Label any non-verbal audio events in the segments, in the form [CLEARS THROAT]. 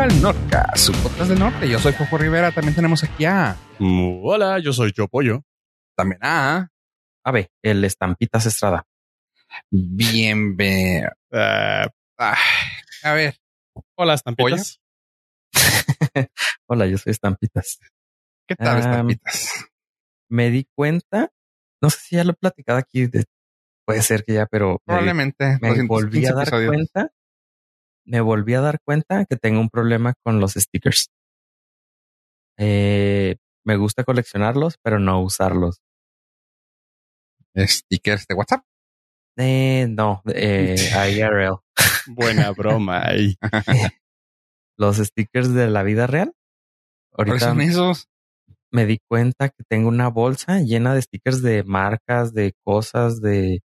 al Norca, su podcast del norte. Yo soy Fofo Rivera. También tenemos aquí a. Hola, yo soy Yo Pollo. También a. A ver, el Estampitas Estrada. Bienvenido. Eh, a ver. hola, estampitas. [LAUGHS] Hola, yo soy Estampitas. ¿Qué tal, Um, estampitas? Me di cuenta, no sé si ya lo he platicado aquí, de- puede ser que ya, pero me, Probablemente. me 215 volví a dar episodios. cuenta, me volví a dar cuenta que tengo un problema con los stickers. Eh, me gusta coleccionarlos, pero no usarlos. Stickers de WhatsApp. Eh, no, eh, [LAUGHS] IRL. Buena [LAUGHS] broma. Ay, Los stickers de la vida real. ¿Cuáles Ahorita son esos? me di cuenta que tengo una bolsa llena de stickers de marcas, de cosas, de,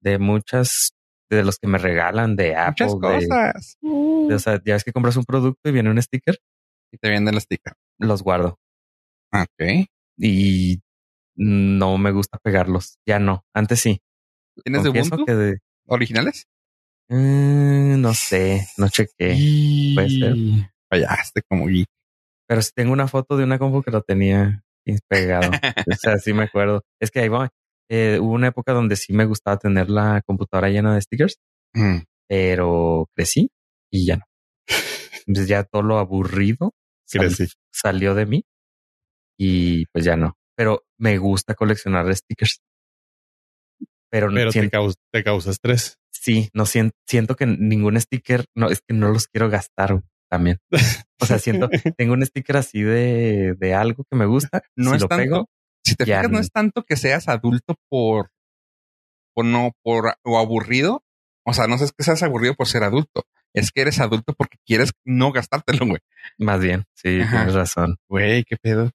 de muchas, de los que me regalan, de Apple, Muchas de- cosas. de- o sea, ya ves que compras un producto y viene un sticker, Y te venden el sticker. los guardo Ok. y no me gusta pegarlos. Ya no, antes sí. ¿Tienes de Confieso Ubuntu? que de, ¿Originales? Mm, no sé, no chequé, puede ser. Fallaste como geek. pero sí tengo una foto de una compu que lo tenía pegado. [LAUGHS] o sea, sí me acuerdo. Es que ahí va. Eh, hubo una época donde sí me gustaba tener la computadora llena de stickers. Mm. pero crecí y ya no. Entonces ya todo lo aburrido sal- salió de mí y pues ya no. Pero me gusta coleccionar stickers. Pero, no Pero te causa, te causa estrés. sí, no siento, siento que ningún sticker, no, es que no los quiero gastar también. O sea, siento, [LAUGHS] tengo un sticker así de, de algo que me gusta. No si es lo tanto- pego, Si te Ya fijas, no no. es tanto que seas adulto por, por no, por, o aburrido. O sea, no es que seas aburrido por ser adulto. Es que eres adulto porque quieres no gastártelo, güey. más bien, sí, Ajá. tienes razón. Güey, qué pedo.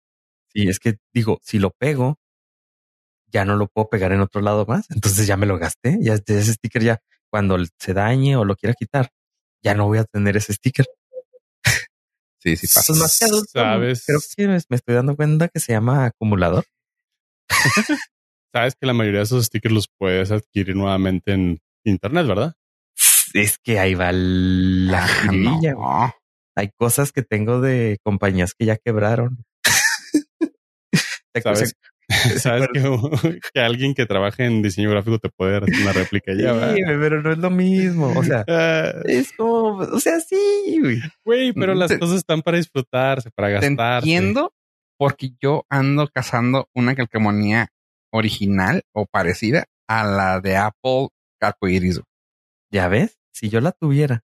Sí, es que digo, si lo pego, ya no lo puedo pegar en otro lado más. Entonces ya me lo gasté. Ya ese sticker ya cuando se dañe o lo quiera quitar, ya no voy a tener ese sticker. Sí, sí pasa. Pues más que adulto, Sabes. creo que me estoy dando cuenta que se llama acumulador. [LAUGHS] Sabes que la mayoría de esos stickers los puedes adquirir nuevamente en internet, ¿verdad? Es que ahí va la Ah, no. Hay cosas que tengo de compañías que ya quebraron. [LAUGHS] Sabes, [LAUGHS] sabes que, que alguien que trabaje en diseño gráfico te puede dar una réplica Sí, ya. güey, pero no es lo mismo. O sea, es como, o sea, sí, güey. Güey, pero las Te- cosas están para disfrutarse, para gastar. entiendo porque yo ando cazando una calcamonía original o parecida a la de Apple Arcoiris. Ya ves, si yo la tuviera,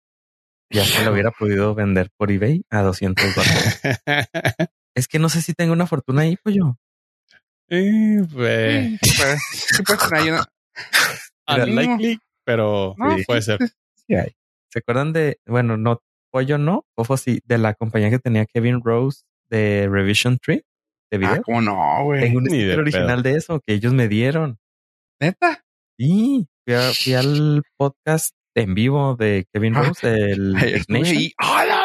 ya se la [LAUGHS] hubiera podido vender por eBay a 200 dólares. [LAUGHS] Es que no sé si tengo una fortuna ahí, pues yo. Eh. Sí, una- Mira, Unlikely, pero No, sí, puede ser. [LAUGHS] Sí hay. ¿Se acuerdan de, bueno, no, pollo no, Fofo sí, de la compañía que tenía Kevin Rose de Revision Tree de video? Ah, ¿cómo no, güey? tengo un ni de sticker original de eso que ellos me dieron. ¿Neta? Sí, fui, a- fui al podcast en vivo de Kevin Ah, Rose, el [LAUGHS] Dignation, ahí. ¡Hola!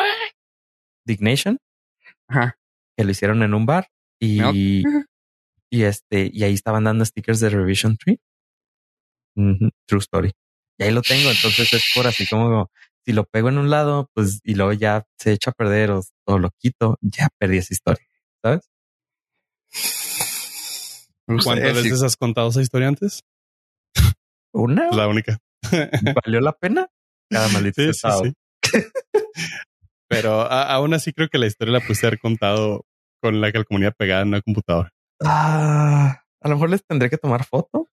Dignation, Ajá. que lo hicieron en un bar y, y este, y ahí estaban dando stickers de Revision Tree. True story. Y ahí lo tengo, entonces es por así como si lo pego en un lado, pues y luego ya se echa a perder o, o lo quito, ya perdí esa historia, ¿sabes? ¿Cuántas sí. veces has contado esa historia antes? Una La única. [LAUGHS] valió la pena cada maldito Sí. Pero a- aún así creo que la historia la puse haber contado con la calcomanía pegada en una computadora. Ah, a lo mejor les tendré que tomar foto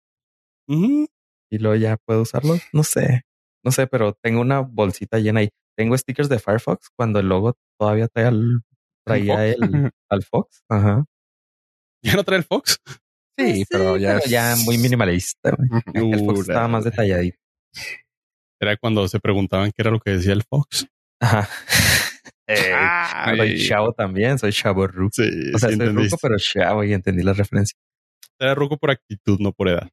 Ujú. y luego ya puedo usarlos. No sé, no sé, pero tengo una bolsita llena ahí. Tengo stickers de Firefox cuando el logo todavía traía el, traía ¿El Fox? el, [LAUGHS] al Fox. Ajá. ¿Ya no trae el Fox? Sí, pero ya, pero ya muy minimalista. [LAUGHS] El Fox Uh, estaba más la- detalladito. Era cuando se preguntaban qué era lo que decía el Fox. Ajá. Eh, Ay. soy chavo también, soy chavo ruco. Sí, O sea, sí soy entendiste. ruco, pero chavo y entendí la referencia. Era ruco por actitud, no por edad.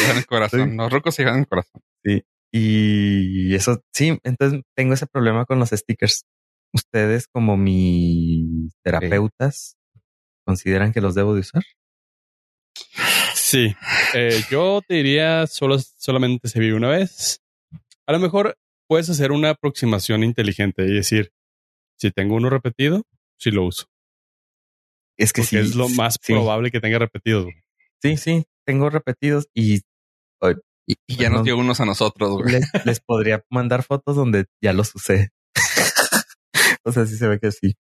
Llevan el corazón. Sí. Los rucos se llevan el corazón. Y eso, sí, entonces tengo ese problema con los stickers. Ustedes como mis terapeutas consideran que los debo de usar. Sí. Eh, yo te diría solo, solamente se vive una vez. A lo mejor puedes hacer una aproximación inteligente y decir, si tengo uno repetido, sí lo uso. Es que sí. es lo más sí. probable que tenga repetidos. güey. Sí, sí, tengo repetidos y Y, y ya nos dio unos a nosotros, güey. les, les podría mandar fotos donde ya los [LAUGHS] usé. o sea, sí se ve que sí.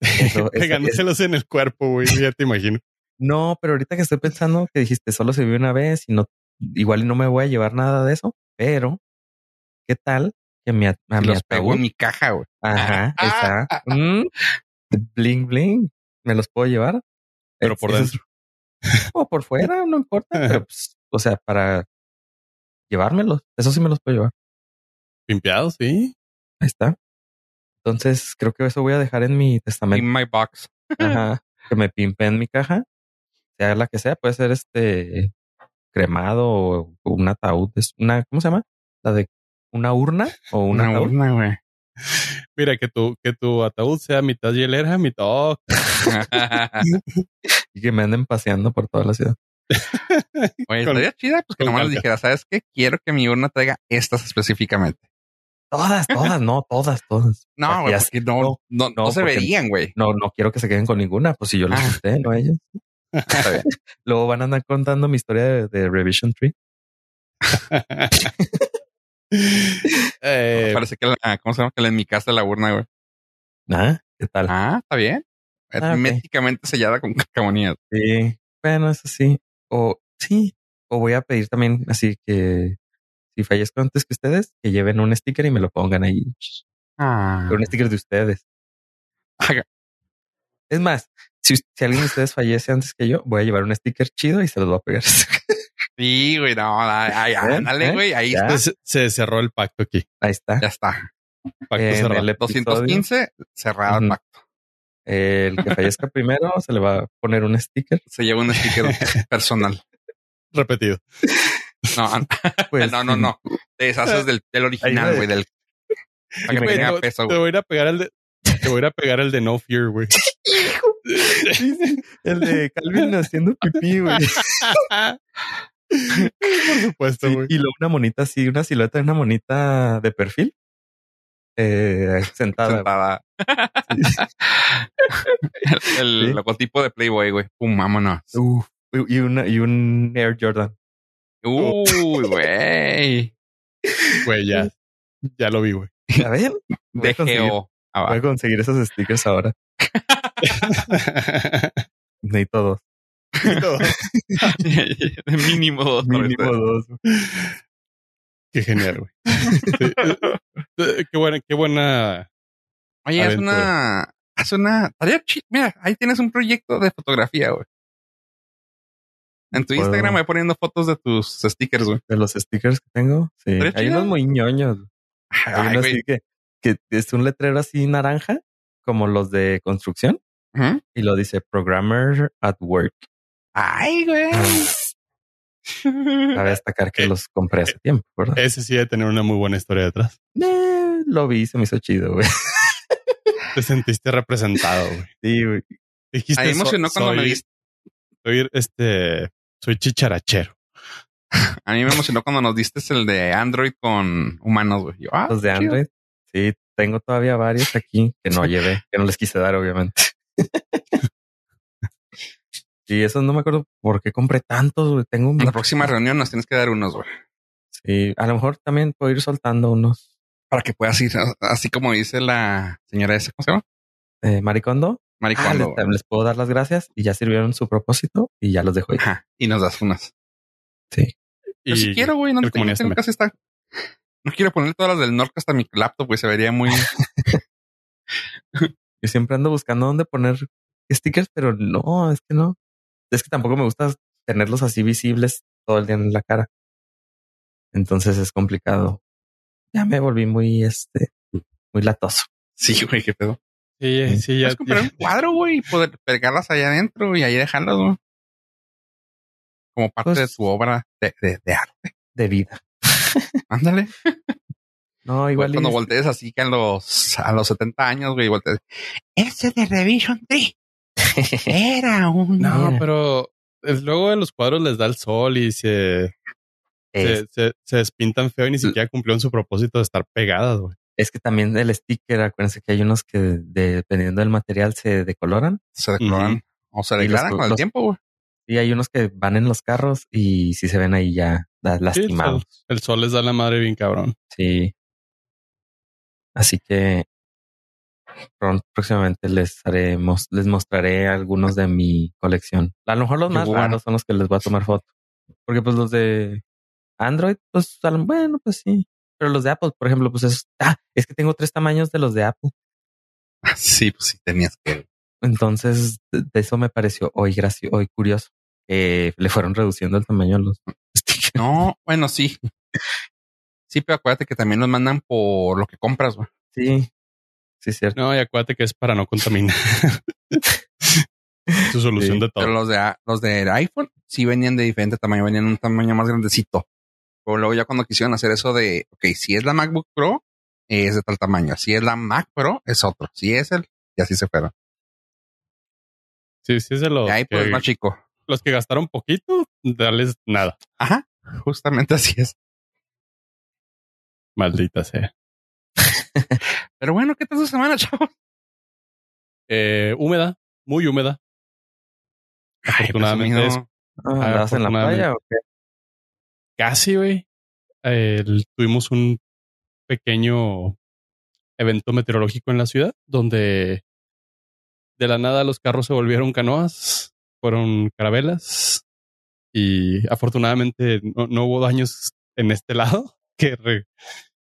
Eso- [LAUGHS] Pegándoselos en el cuerpo, güey. Ya te imagino. No, pero ahorita que estoy pensando que dijiste solo se vive una vez y no, igual no me voy a llevar nada de eso, pero ¿qué tal que mi, a, a mi Los pegó ataúd? en mi caja, güey. Ajá, Ah, está. Mm, bling, bling. ¿Me los puedo llevar? Pero Es- por dentro. [LAUGHS] o por fuera, no importa. Pero, [LAUGHS] pues, o sea, para llevármelos, eso sí me los puedo llevar. Pimpeados, sí. Ahí está. Entonces, creo que eso voy a dejar en mi testamento. In my box. [LAUGHS] Ajá. Que me pimpe en mi caja, sea la que sea, puede ser este cremado o un ataúd. Es una, ¿cómo se llama? La de una urna o un Una ataúd. urna, güey. Mira, que tu, que tu ataúd sea mitad hielera, mitad. Y que me anden paseando por toda la ciudad. [LAUGHS] Oye, estaría chida, pues que nomás les dijera, ¿sabes qué? Quiero que mi urna traiga estas específicamente. Todas, todas, no, todas, todas. [LAUGHS] No, güey, porque no, no, no, no, se verían, güey. No, no quiero que se queden con ninguna, pues si yo los Ah. usé, no ellos. [LAUGHS] Luego van a andar contando mi historia de, de Revision Tree. Eh, Parece que la, ¿cómo se llama? Que la en mi casa la urna, güey. Ah, ¿qué tal? Ah, está bien. Ah. Herméticamente sellada con [LAUGHS] cacamonías. Sí, bueno, eso sí. O sí, o voy a pedir también así que si fallezco antes que ustedes, que lleven un sticker y me lo pongan ahí. Ah. Un sticker de ustedes. Haga. Es más, si, si alguien de ustedes fallece antes que yo, voy a llevar un sticker chido y se los voy a pegar. [LAUGHS] Sí, güey, no, ay, ¿Eh? ándale, ¿Eh? güey, ahí Ya. está, se, se cerró el pacto aquí. Ahí está. ya está. Pacto En cerrado. el episodio, 215, cerrado el pacto. El que fallezca primero se le va a poner un sticker. Se lleva un sticker [LAUGHS] personal. Repetido. No, [LAUGHS] Pues, no, no, no. Te deshaces del, del original, güey, del. Para que me tenga te, peso, te güey. voy a ir a pegar el de. Te voy a ir a pegar el de No Fear, güey. El de Calvin haciendo pipí, güey. [LAUGHS] Por supuesto, Sí, güey. y luego una monita así, una silueta de una monita de perfil. Eh, [LAUGHS] sentada. Sentada. [LAUGHS] el el Sí. logotipo de Playboy, güey. Pum, vámonos. Uf, y, una, y un Air Jordan. Uy, güey. Güey, ya. Ya lo vi, güey. A ver, voy a conseguir, DGO. Ah, voy a conseguir esos stickers ahora. Necesito dos. De mínimo dos. Mínimo dos. Qué genial, güey. Sí. [LAUGHS] Eh, Qué buena, qué buena. Oye, es Aventura. una. Haz una. Tarea Mira, ahí tienes un proyecto de fotografía, güey. En tu Puedo- Instagram voy poniendo fotos de tus stickers, güey. De los stickers que tengo. Sí. Hay chido. unos muy ñoños. Hay Ay, unos güey. así que, que es un letrero así naranja, como los de construcción, y lo dice Programmer at Work. Ay, güey. [LAUGHS] [LAUGHS] Cabe destacar que los compré hace tiempo, ¿verdad? Ese sí debe tener una muy buena historia detrás. Eh, lo vi, se me hizo chido, güey. Te sentiste representado, güey. [LAUGHS] Sí, güey. Dijiste, A mí me "So- emocionó cuando me diste. Soy, este, soy chicharachero. [LAUGHS] A mí me emocionó cuando nos diste el de Android con humanos, güey. Yo, ah, Los de chido. Android. Sí, tengo todavía varios aquí que no llevé, que no les quise dar, obviamente. Y esos no me acuerdo por qué compré tantos, güey. Tengo un... En la próxima reunión nos tienes que dar unos, güey. Sí, a lo mejor también puedo ir soltando unos. Para que puedas ir, así como dice la señora esa, ¿cómo se llama? Eh, Maricondo. Ah, Maricondo. les, güey. les puedo dar las gracias y ya sirvieron su propósito y ya los dejo ahí. Ajá. Y nos das unas. Sí. Pero si quiero, güey, no el tengo, tengo casi está. No quiero poner todas las del Norca hasta mi laptop, güey. Se vería muy. [LAUGHS] Yo siempre ando buscando dónde poner stickers, pero no, es que no. Es que tampoco me gusta tenerlos así visibles todo el día en la cara. Entonces es complicado. Ya me volví muy, este, muy latoso. sí, güey, qué pedo. Sí, sí, ya. Puedes comprar ya- un cuadro, güey, y poder pegarlas allá adentro y ahí dejarlas, güey. Como parte Pues- de tu obra de, de, de arte. De vida. [LAUGHS] Ándale. [LAUGHS] No, igual. y- Cuando voltees así que a los, a los 70 años, güey, voltees. Ese de Revision 3 era un. No, pero luego en los cuadros les da el sol y se se, Es, se, se despintan feo y ni siquiera cumplieron su propósito de estar pegadas, güey. es que también el sticker, acuérdense que hay unos que dependiendo del material se decoloran Se declaran Ujú. o se los- declaran con el los- tiempo, güey. y hay unos que van en los carros y si se ven ahí ya la- Sí, el, lastimados. sol, el sol les da la madre bien cabrón. Sí. Así que próximamente les haremos, les mostraré algunos de mi colección. A lo mejor los más bueno. raros son los que les voy a tomar foto. Porque pues los de Android, pues bueno, pues sí. Pero los de Apple, por ejemplo, pues es, ah, es que tengo tres tamaños de los de Apple. [LAUGHS] Sí, pues sí, tenías que. Entonces, de eso me pareció hoy gracioso, hoy curioso. que le fueron reduciendo el tamaño a los [LAUGHS] stickers. No, bueno, sí. Sí, pero acuérdate que también los mandan por lo que compras, güey. Sí, sí, es cierto. No, y acuérdate que es para no contaminar. [LAUGHS] Su solución Sí, de todo. Pero los de los de iPhone sí venían de diferente tamaño, venían un tamaño más grandecito. Pero luego ya cuando quisieron hacer eso de, ok, si es la MacBook Pro, es de tal tamaño. Si es la Mac Pro, es otro. Si es el, y así se fueron. Sí, sí es de los, Y ahí pues que, más chico. los que gastaron poquito, darles nada. Ajá, justamente así es. Maldita sea. Pero bueno, ¿qué tal su semana, chavos? Eh, húmeda, muy húmeda. Afortunadamente Ay, es- presumido. Ah, ¿Andabas en la afortunadamente. playa o qué? Casi, güey. Eh, tuvimos un pequeño evento meteorológico en la ciudad donde de la nada los carros se volvieron canoas, fueron carabelas y afortunadamente no, no hubo daños en este lado [LAUGHS] que, re-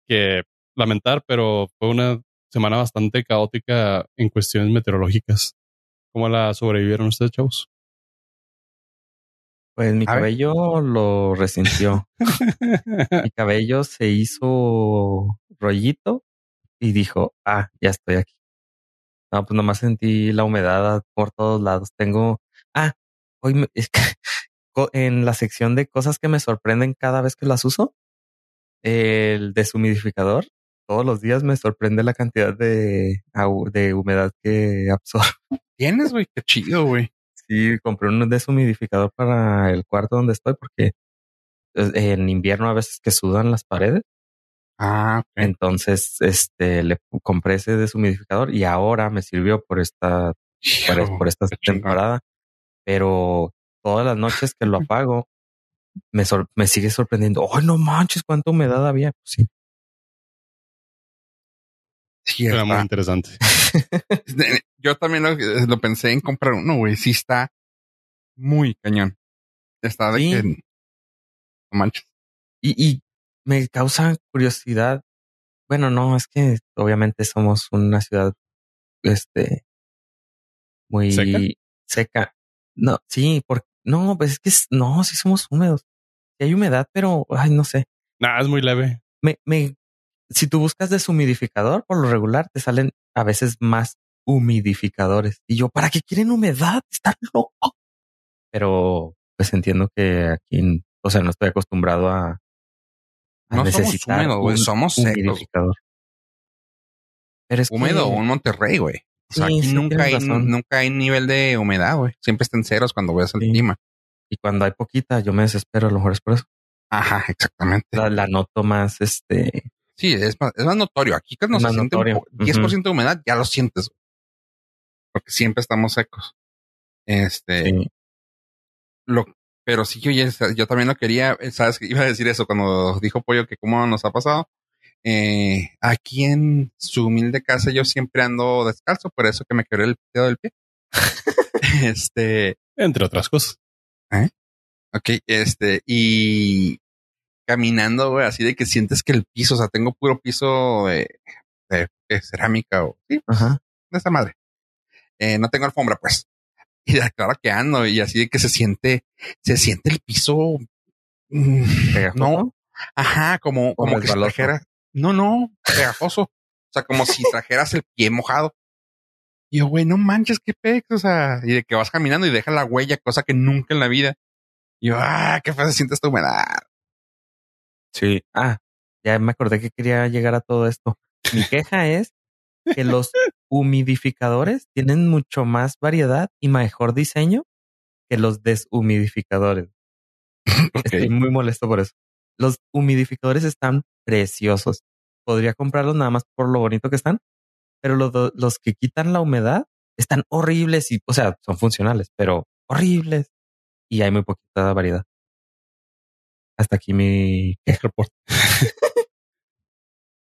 que lamentar, pero fue una semana bastante caótica en cuestiones meteorológicas. ¿Cómo la sobrevivieron ustedes, chavos? Pues mi cabello lo resintió. [LAUGHS] mi cabello se hizo rollito y dijo, ah, ya estoy aquí. No, pues nomás sentí la humedad por todos lados. Tengo, ah, hoy me- es que [LAUGHS] co- en la sección de cosas que me sorprenden cada vez que las uso, el deshumidificador, todos los días me sorprende la cantidad de, de humedad que absorbe. [LAUGHS] Tienes, güey, qué chido, güey. Sí, compré un deshumidificador para el cuarto donde estoy porque eh, en invierno a veces que sudan las paredes. Ah. Entonces, este, le compré ese deshumidificador y ahora me sirvió por esta, por, esta temporada. Pero todas las noches que lo [LAUGHS] apago, me, sor- me sigue sorprendiendo. ¡Oh, no manches! ¿Cuánta humedad había? Pues sí. Sí, Era muy interesante. [LAUGHS] Yo también lo, lo pensé en comprar uno, güey. Sí está muy cañón. Está de Sí. que no manches. Y, y me causa curiosidad. Bueno, no, es que obviamente somos una ciudad, este, muy ¿Seca? seca. No, sí, porque, no, pues es que, no, sí somos húmedos. Sí hay humedad, pero, ay, no sé. Nada, es muy leve. Me, me, si tú buscas deshumidificador, por lo regular te salen a veces más humidificadores. Y yo, ¿para qué quieren humedad? Están loco. Pero, pues entiendo que aquí, o sea, no estoy acostumbrado a, a No somos necesitar húmedos, güey. Somos secos. humidificador. Pero es Húmedo que, o un Monterrey, güey. O sea, Sí, aquí sí, nunca hay, nunca hay nivel de humedad, güey. Siempre está en ceros cuando ves el Sí. clima. y cuando hay poquita, yo me desespero, a lo mejor es por eso. Ajá, exactamente. La, la noto más, este, Sí, es más, es más notorio. Aquí que no Es se siente un notorio. po- 10% de humedad, ya lo sientes. Porque siempre estamos secos. Este, sí. lo, pero sí, yo, ya- yo también lo quería, eh, sabes que [LAUGHS] iba a decir eso cuando dijo Pollo que cómo nos ha pasado. Eh, aquí en su humilde casa yo siempre ando descalzo, por eso que me quebré el dedo del pie. [LAUGHS] este, Entre otras cosas. ok, este, y caminando, güey, así de que sientes que el piso, o sea, tengo puro piso de, de- de cerámica o sí, Ajá. de esa madre. Eh, no tengo alfombra, pues. [LAUGHS] Y de claro que ando, y así de que se siente, se siente el piso. mm, ¿Pegajoso? No, ajá, como, como que trajera. No, no, pegajoso. o sea, como si [LAUGHS] trajeras el pie mojado. Y yo, güey, no manches, qué pex, o sea, y de que vas caminando y deja la huella, cosa que nunca en la vida. Y yo, ah, qué feo se siente esta humedad. Sí. Ah, ya me acordé que quería llegar a todo esto. Mi queja es que los humidificadores tienen mucho más variedad y mejor diseño que los deshumidificadores. [LAUGHS] Estoy muy molesto por eso. Los humidificadores están preciosos. Podría comprarlos nada más por lo bonito que están, pero los, los que quitan la humedad están horribles y, o sea, son funcionales, pero horribles. Y hay muy poquita variedad. Hasta aquí mi Report. [LAUGHS]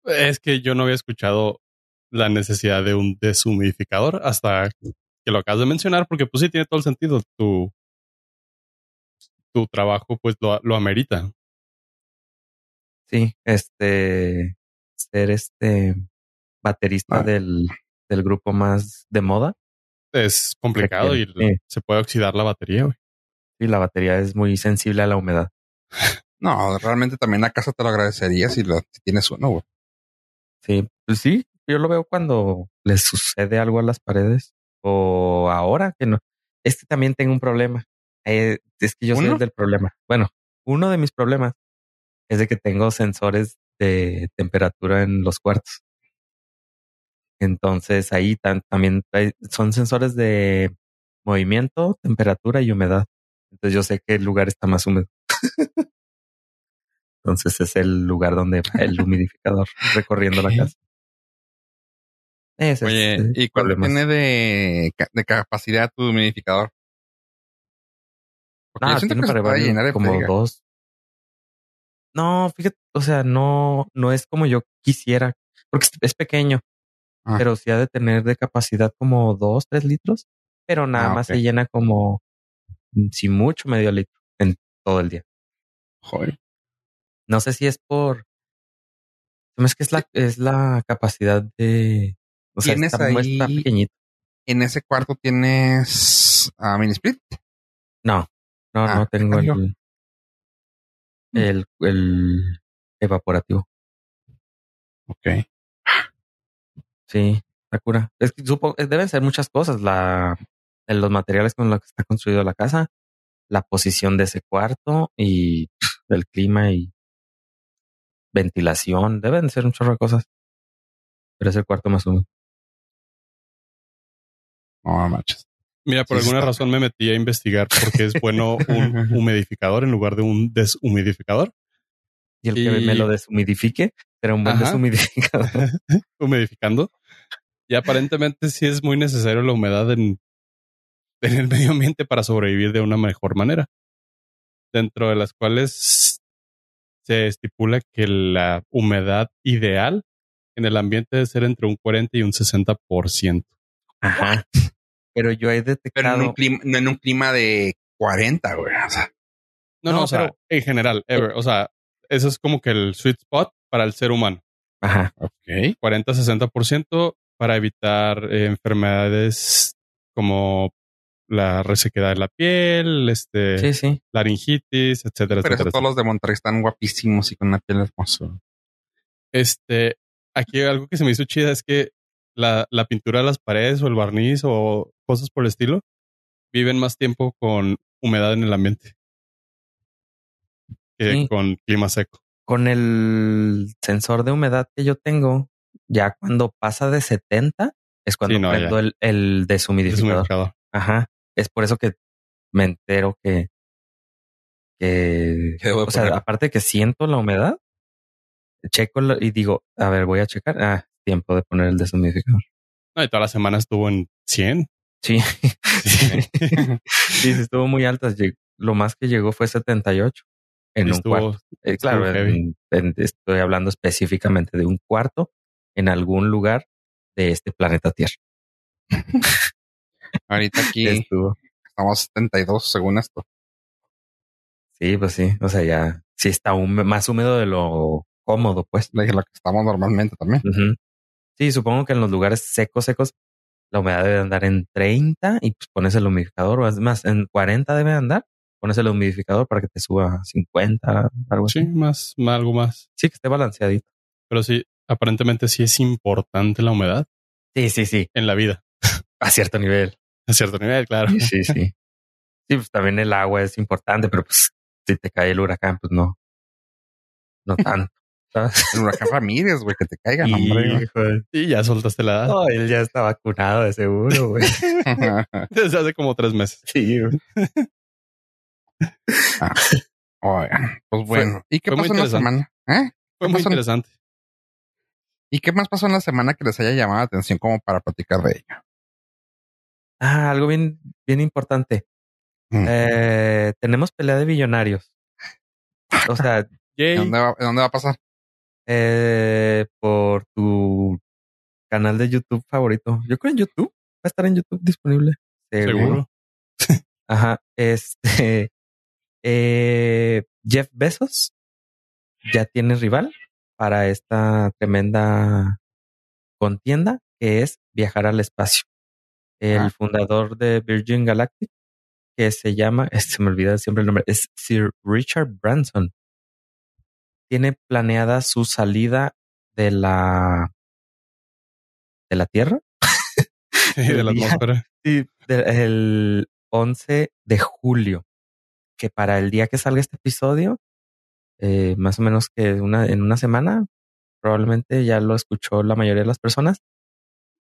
es que yo no había escuchado la necesidad de un deshumidificador hasta que lo acabas de mencionar, porque pues sí tiene todo el sentido. Tu, tu trabajo pues lo, lo amerita. Sí, este ser este baterista Ah. del, del grupo más de moda. Es complicado y sí. se puede oxidar la batería. güey. Y la batería es muy sensible a la humedad. [LAUGHS] No, realmente también la casa te lo agradecería si, lo, si tienes uno, güey. Sí, pues sí, yo lo veo cuando le sucede algo a las paredes o ahora que no. Es que también tengo un problema. Eh, es que yo soy ¿Uno? el del problema. Bueno, uno de mis problemas es de que tengo sensores de temperatura en los cuartos. Entonces ahí también son sensores de movimiento, temperatura y humedad. Entonces yo sé que el lugar está más húmedo. [LAUGHS] Entonces es el lugar donde va el [LAUGHS] humidificador recorriendo la casa. Ese Oye, es el ¿y cuánto problema. tiene de, de capacidad tu humidificador? Porque yo siento tiene que para llenar de como dos. No, fíjate, o sea, no, no es como yo quisiera, porque es, pequeño, Ah. pero sí ha de tener de capacidad como dos, tres litros, pero nada Ah, más se llena como, mm, si mucho, medio litro en todo el día. Joder. No sé si es por, no es que es la, es la capacidad de, o sea, ¿Tienes está, ahí- está pequeñito. ¿En ese cuarto tienes a mini split? No, no, Ah, no tengo ¿qué el, el, el evaporativo. Ok. Sí, Sakura. Es que supongo, eh, deben ser muchas cosas. La, en los materiales con los que está construido la casa, la posición de ese cuarto y el clima y ventilación. Deben ser un chorro de cosas. Pero es el cuarto más húmedo. No manches. Mira, por Sí, alguna está- razón me metí a investigar por qué es bueno un [LAUGHS] humidificador en lugar de un deshumidificador. Y el que Y- me lo deshumidifique, pero un buen Ajá. deshumidificador. [LAUGHS] humidificando. Y aparentemente sí es muy necesario la humedad en, en el medio ambiente para sobrevivir de una mejor manera. Dentro de las cuales se estipula que la humedad ideal en el ambiente debe ser entre un 40 y un 60%. Ajá. Pero yo he Pero en detectado. un clima, no en un clima de 40, güey. O sea, No, no, No, o sea, pero- en general, ever. O sea, eso es como que el sweet spot para el ser humano. Ajá. ok. 40-60% para evitar eh, enfermedades como la resequedad de la piel, este, Sí, sí. laringitis, etcétera, Pero eso etcétera. todos los de Monterrey están guapísimos y con una piel hermosa. Este, aquí algo que se me hizo chida es que la, la pintura de las paredes o el barniz o cosas por el estilo viven más tiempo con humedad en el ambiente que Sí. con clima seco. Con el sensor de humedad que yo tengo, ya cuando pasa de 70 es cuando Sí, no, prendo el, el deshumidificador. Deshumidificador. Ajá. Es por eso que me entero que, que, ¿Qué debo de o sea, aparte que siento la humedad, checo lo- y digo, a ver, voy a checar. Ah, tiempo de poner el deshumidificador. No, y toda la semana estuvo en 100. Sí, [LAUGHS] Sí. sí, estuvo muy alta. Lo más que llegó fue 78 en un Estuvo- cuarto. Eh, claro, estuvo en- en- estoy hablando específicamente de un cuarto en algún lugar de este planeta Tierra. [LAUGHS] Ahorita aquí Estuvo. estamos 72 según esto. Sí, pues sí. O sea, ya sí está húme- más húmedo de lo cómodo, pues. Dije lo que estamos normalmente también. Sí, supongo que en los lugares secos, secos, la humedad debe andar en 30 y pues pones el humidificador, o es más, en 40 debe andar, pones el humidificador para que te suba a 50, algo Sí, así. más, más, algo más. Sí, que esté balanceadito. Pero sí, aparentemente sí es importante la humedad Sí, sí, sí. en la vida. [LAUGHS] A cierto nivel. A cierto nivel, claro. Sí, sí, sí. Sí, pues también el agua es importante, pero pues si te cae el huracán, pues no. No tanto. ¿sabes? El huracán Ramírez, güey, que te caigan, hombre. güey. Hijo de- Y ya soltaste la edad. No, él ya está vacunado de seguro, güey. [LAUGHS] Desde hace como tres meses. Sí, güey. Oigan, pues bueno. ¿Y qué pasó en la semana? ¿Eh? Fue ¿Qué muy en- interesante. ¿Y qué más pasó en la semana que les haya llamado la atención como para platicar de ello? Ah, algo bien, bien importante. Mm. Eh, tenemos pelea de billonarios. O sea. [LAUGHS] ¿Dónde va, ¿Dónde va a pasar? eh, por tu canal de YouTube favorito. Yo creo en YouTube. Va a estar en YouTube disponible. Seguro. [LAUGHS] Ajá. Este [LAUGHS] eh, Jeff Bezos ya tiene rival para esta tremenda contienda que es viajar al espacio. El Ah. fundador de Virgin Galactic, que se llama, [LAUGHS] se me olvida siempre el nombre, es Sir Richard Branson. Tiene planeada su salida de la de la Tierra [LAUGHS] de la atmósfera. [LAUGHS] Sí, de- el 11 de julio, que para el día que salga este episodio, eh, más o menos que una, en una semana, probablemente ya lo escuchó la mayoría de las personas,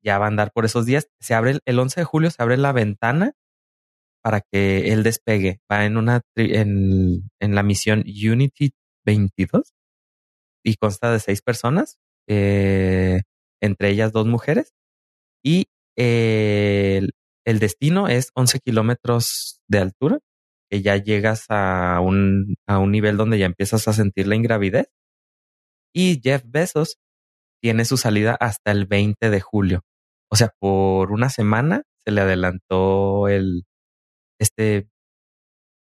ya va a andar por esos días. Se abre el, el 11 de julio, se abre la ventana para que él despegue. Va en una en, en la misión Unity 22 y consta de seis personas, eh, entre ellas dos mujeres. Y eh, el, el destino es 11 kilómetros de altura, que ya llegas a un, a un nivel donde ya empiezas a sentir la ingravidez. Y Jeff Bezos tiene su salida hasta el 20 de julio. O sea, por una semana se le adelantó el este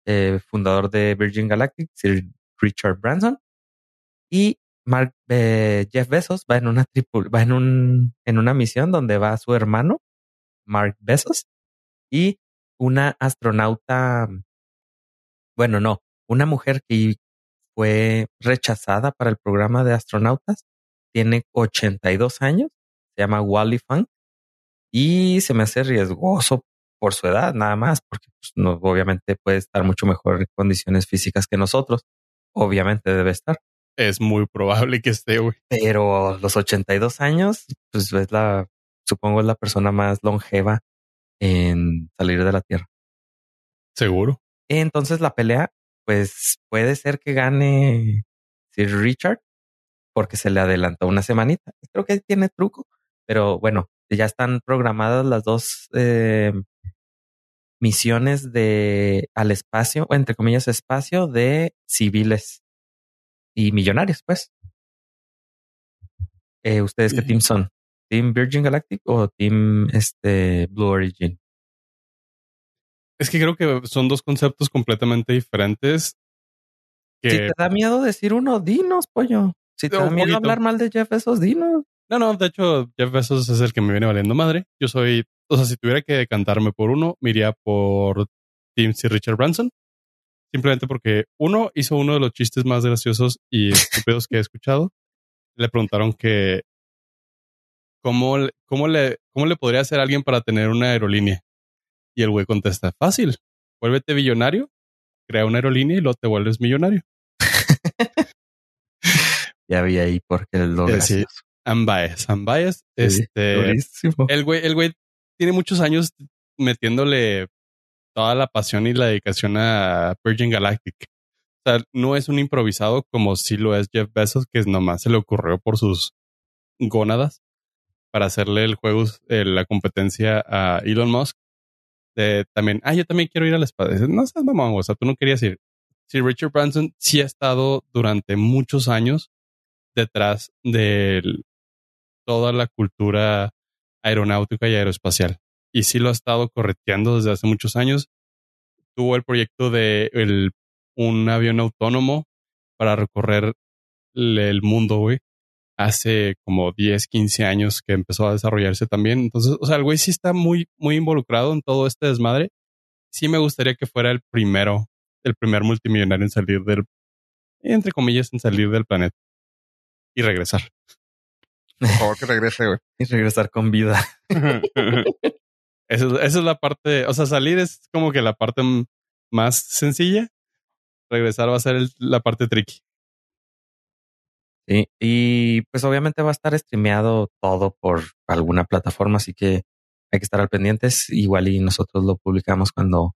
eh, fundador de Virgin Galactic, Sir Richard Branson, y Mark, eh, Jeff Bezos va en una va en un en una misión donde va su hermano Mark Bezos y una astronauta, bueno, no, una mujer que fue rechazada para el programa de astronautas, tiene 82 años, se llama Wally Funk y se me hace riesgoso por su edad, nada más, porque pues, no, obviamente puede estar mucho mejor en condiciones físicas que nosotros. Obviamente debe estar, Es muy probable que esté, güey. pero los 82 años, pues es la, supongo es la persona más longeva en salir de la Tierra. Seguro. Entonces la pelea, pues puede ser que gane Sir Richard porque se le adelantó una semanita. Creo que tiene truco, pero bueno, ya están programadas las dos eh, misiones de al espacio, o entre comillas espacio de civiles y millonarios, pues. Eh, ¿Ustedes qué team son? ¿Team Virgin Galactic o Team este, Blue Origin? Es que creo que son dos conceptos completamente diferentes. Que Si te da miedo decir uno, dinos, pollo. Si te da miedo poquito. hablar mal de Jeff Bezos, dinos. No, no, de hecho, Jeff Bezos es el que me viene valiendo madre. Yo soy, o sea, si tuviera que decantarme por uno, me iría por Tim C. Richard Branson. Simplemente porque uno hizo uno de los chistes más graciosos y [LAUGHS] estúpidos que he escuchado. Le preguntaron que cómo, le- cómo le, cómo le podría hacer a alguien para tener una aerolínea. Y el güey contesta, fácil, vuélvete billonario, crea una aerolínea y luego te vuelves millonario. [LAUGHS] Ya vi ahí porque lo Eh, sí. Biased. Sí, Este, durísimo. el güey, el güey tiene muchos años metiéndole toda la pasión y la dedicación a Virgin Galactic. O sea, no es un improvisado como si lo es Jeff Bezos, que nomás se le ocurrió por sus gónadas para hacerle el juego, eh, la competencia a Elon Musk. De también, ah, yo también quiero ir al espacio. No seas mamón, o sea, tú no querías ir. Sí, Richard Branson sí ha estado durante muchos años detrás de toda la cultura aeronáutica y aeroespacial. Y sí lo ha estado correteando desde hace muchos años. Tuvo el proyecto de el, un avión autónomo para recorrer el, mundo, güey. Hace como 10, 15 años que empezó a desarrollarse también. Entonces, o sea, el güey sí está muy, muy involucrado en todo este desmadre. Sí me gustaría que fuera el primero, el primer multimillonario en salir del, entre comillas, en salir del planeta y regresar. Por [LAUGHS] favor, que regrese, güey. Y regresar con vida. Eso, esa es la parte, o sea, salir es como que la parte más sencilla. Regresar va a ser el- la parte tricky. Sí. Y pues obviamente va a estar streameado todo por alguna plataforma, así que hay que estar al pendientes. Igual y nosotros lo publicamos cuando,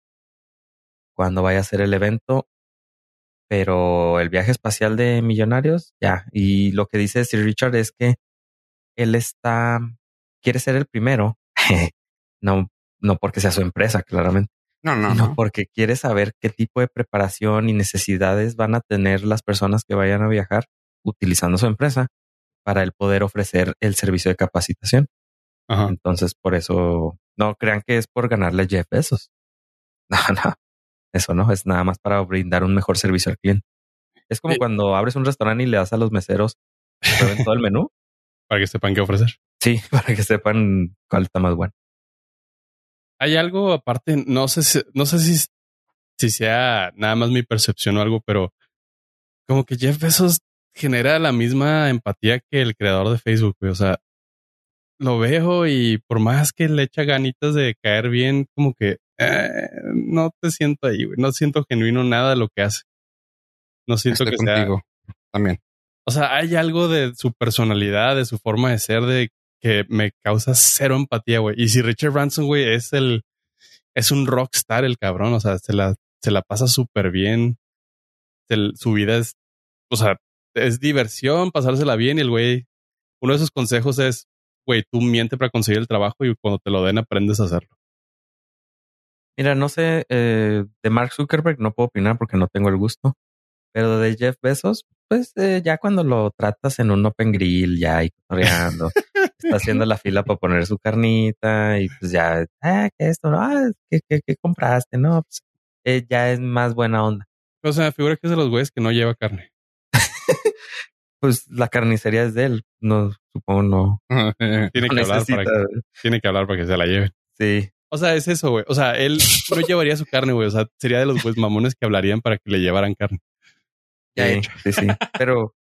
cuando vaya a ser el evento. pero el viaje espacial de millonarios, ya. Y lo que dice Sir Richard es que él está, quiere ser el primero, [LAUGHS] no, no porque sea su empresa, claramente. No, no, no, porque quiere saber qué tipo de preparación y necesidades van a tener las personas que vayan a viajar utilizando su empresa para el poder ofrecer el servicio de capacitación. Ajá. Entonces, por eso no crean que es por ganarle Jeff Bezos. [LAUGHS] No, no, eso no es nada más para brindar un mejor servicio al cliente. Es como Sí. cuando abres un restaurante y le das a los meseros todo el menú. [LAUGHS] Para que sepan qué ofrecer. Sí, [LAUGHS] para que sepan cuál está más bueno. Hay algo aparte, no sé si, no sé si, si sea nada más mi percepción o algo, pero como que Jeff Bezos genera la misma empatía que el creador de Facebook, güey. O sea, lo veo y por más que le echa ganitas de caer bien, como que eh, no te siento ahí, güey. No siento genuino nada de lo que hace. No siento Estoy que sea. contigo también. O sea, hay algo de su personalidad, de su forma de ser, de que me causa cero empatía, güey. Y si Richard Branson, güey, es el, es un rockstar el cabrón, o sea, se la, se la pasa súper bien. Su vida es, o sea, es diversión, pasársela bien y el güey, uno de sus consejos es, güey, tú miente para conseguir el trabajo y cuando te lo den aprendes a hacerlo. Mira, no sé, eh, de Mark Zuckerberg no puedo opinar porque no tengo el gusto, pero de Jeff Bezos, pues eh, ya cuando lo tratas en un open grill, ya ahí cotorreando, está haciendo la fila para poner su carnita y pues ya, ah, ¿qué esto? Ah, ¿qué, qué, qué compraste? No, pues eh, ya es más buena onda. O sea, figura que es de los güeyes que no lleva carne. [LAUGHS] Pues la carnicería es de él, no, supongo no. [LAUGHS] Tiene no que hablar para que, tiene que hablar para que se la lleven. Sí, O sea, es eso, güey. O sea, él no llevaría su carne, güey. O sea, sería de los güeyes mamones que hablarían para que le llevaran carne. Ya sí, hecho. sí, sí, [LAUGHS] pero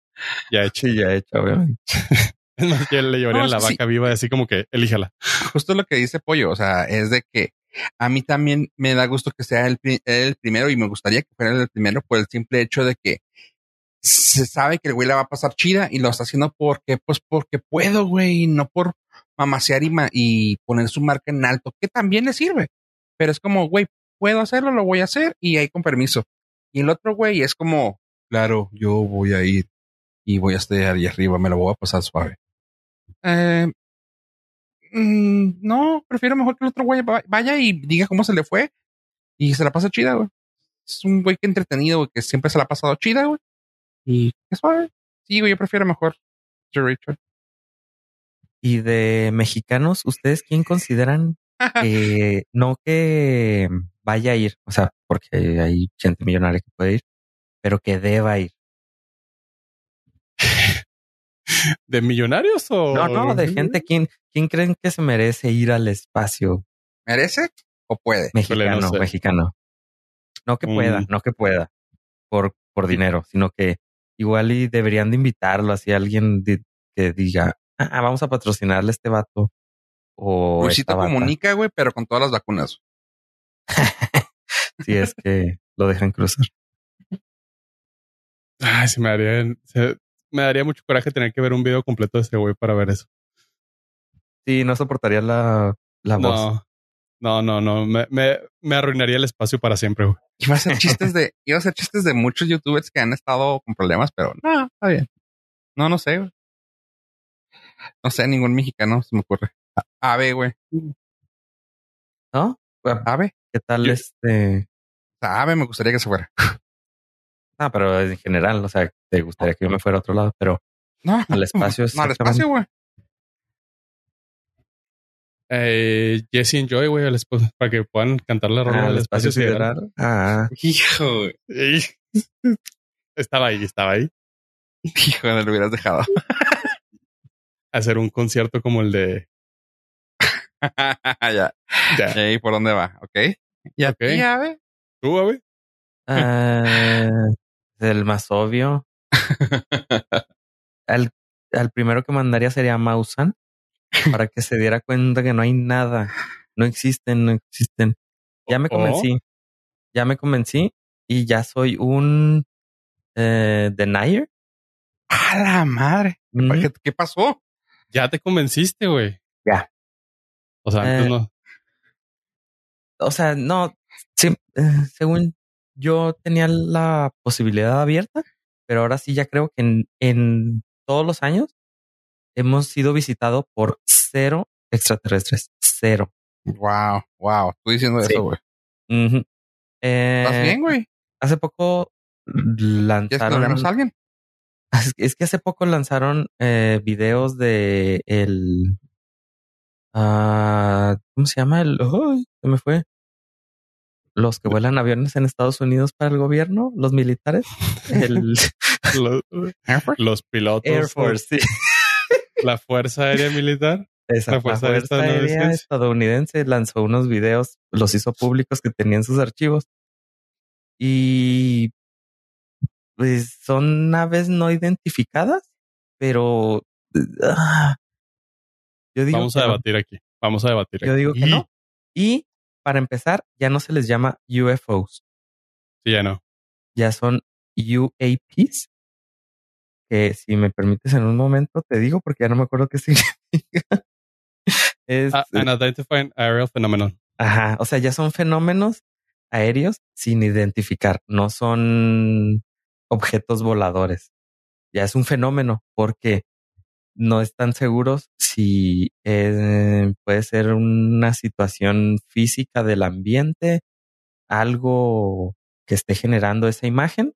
Ya hecho. sí, ya hecho, obviamente. [LAUGHS] Es más, que le llevarían No, la sí. vaca viva, así como que elíjala. Justo lo que dice Pollo, o sea, es de que a mí también me da gusto que sea el, el primero y me gustaría que fuera el primero por el simple hecho de que se sabe que el güey la va a pasar chida y lo está haciendo porque, pues porque puedo, güey, no por mamasear y, ma- y poner su marca en alto, que también le sirve. Pero es como, güey, puedo hacerlo, lo voy a hacer y ahí con permiso. Y el otro güey es como, claro, yo voy a ir y voy a estar ahí arriba, me lo voy a pasar suave. Eh, mm, no, prefiero mejor que el otro güey va- vaya y diga cómo se le fue y se la pasa chida, güey. Es un güey que entretenido, güey, que siempre se la ha pasado chida, güey. Y qué suave. Sí, güey, yo prefiero mejor Richard. Y de mexicanos, ¿ustedes quién consideran [LAUGHS] que no que vaya a ir? O sea, porque hay gente millonaria que puede ir, pero que deba ir. [LAUGHS] ¿De millonarios o...? No, no, de gente. ¿Quién, quién creen que se merece ir al espacio ¿Merece o puede? mexicano? no sé. Mexicano. No que pueda, Mm. no que pueda por, por dinero, sino que igual y deberían de invitarlo así a alguien di- que diga, ah, vamos a patrocinarle a este vato. O Luisito esta vaca", comunica, güey, pero con todas las vacunas. [LAUGHS] Si es que lo dejan cruzar. Ay, se me daría... se- me daría mucho coraje tener que ver un video completo de ese güey para ver eso. Sí, no soportaría la, la voz. No, no, no. Me, me, me arruinaría el espacio para siempre, güey. Iba a hacer [LAUGHS] chistes de, iba a hacer chistes de muchos youtubers que han estado con problemas, pero no, está bien. No, no sé, güey. No sé, ningún mexicano se me ocurre. A- Ave, güey. ¿No? Ave. ¿Qué tal Yo- este? O sea, Ave me gustaría que se fuera. Ah, pero en general, o sea, te gustaría que yo me fuera a otro lado, pero No, al espacio [LAUGHS] no, al espacio, güey. Eh, Jesse and Joy, güey, al esposo, para que puedan cantar la rola Ah, del al espacio sideral. sideral. Ah, Hijo, güey. [LAUGHS] Estaba ahí, estaba ahí. Hijo, me lo hubieras dejado. [LAUGHS] Hacer un concierto como el de. ya. Ya. ¿Y ahí por dónde va? ¿Ok? ¿Y a Ok. ti, Ave? ¿Tú, güey? ah, el más obvio. Al, al primero que mandaría sería Mausan para que se diera cuenta que no hay nada. No existen, no existen. Ya me convencí. Ya me convencí y ya soy un eh, denier. ¡A la madre! Mm, ¿Qué, qué pasó? Ya te convenciste, güey. Ya. O sea, Eh, no. O sea, no, sí, eh, según yo tenía la posibilidad abierta, pero ahora sí ya creo que en, en todos los años hemos sido visitados por cero extraterrestres. Cero. Wow, wow. Tú diciendo Sí. eso, güey. Ujú. ¿Estás Eh, bien, güey? Hace poco ¿Quieres que lanzaron. veamos a alguien? Es que hace poco lanzaron eh, videos de el. ah, ¿Cómo se llama? El. se me fue. Los que vuelan aviones en Estados Unidos para el gobierno, los militares. El [LAUGHS] Los, pilotos. Air Force, sí. [LAUGHS] La Fuerza Aérea Militar. Esa, La la Fuerza Aérea Aérea Estadounidense. lanzó unos videos, los hizo públicos que tenían sus archivos. Y pues son naves no identificadas, pero ah, yo digo Vamos a no. debatir aquí. Vamos a debatir Yo aquí. digo que no. Y para empezar, ya no se les llama UFOs, Sí, ya no. ya son UAPs. Que si me permites en un momento te digo porque ya no me acuerdo qué [LAUGHS] significa. Es, Ah, an Identifying Aerial Phenomenon. ajá, o sea, ya son fenómenos aéreos sin identificar, no son objetos voladores. Ya es un fenómeno porque no están seguros si eh, puede ser una situación física del ambiente, algo que esté generando esa imagen,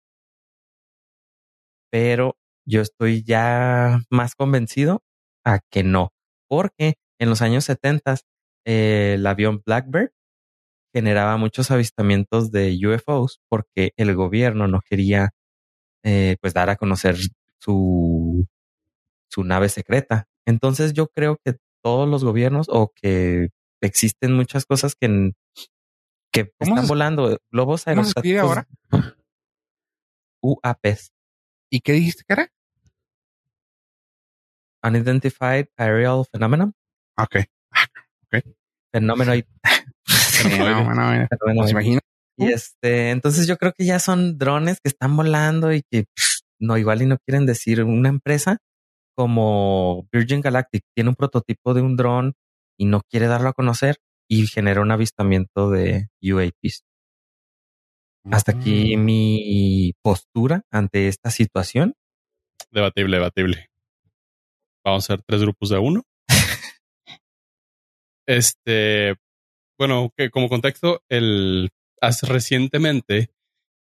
pero yo estoy ya más convencido a que no, porque en los años 70 eh, el avión Blackbird generaba muchos avistamientos de UFOs porque el gobierno no quería eh, pues dar a conocer su, su nave secreta. Entonces yo creo que todos los gobiernos o que existen muchas cosas que, que ¿Cómo están se- volando, globos ¿Cómo se escribe ahora? UAPs, ¿Y qué dijiste que era? Unidentified Aerial Phenomenon, Ok. Fenomenoid. Fenomenoide. No, bueno, bueno. Fenomenoid. Pues. Y este, entonces yo creo que ya son drones que están volando y que pff, no, igual y no quieren decir una empresa como Virgin Galactic tiene un prototipo de un dron y no quiere darlo a conocer y genera un avistamiento de UAPs. Hasta aquí Mm. mi postura ante esta situación. Debatible, debatible. Vamos a hacer tres grupos de uno. [LAUGHS] este, bueno, que como contexto, el hace recientemente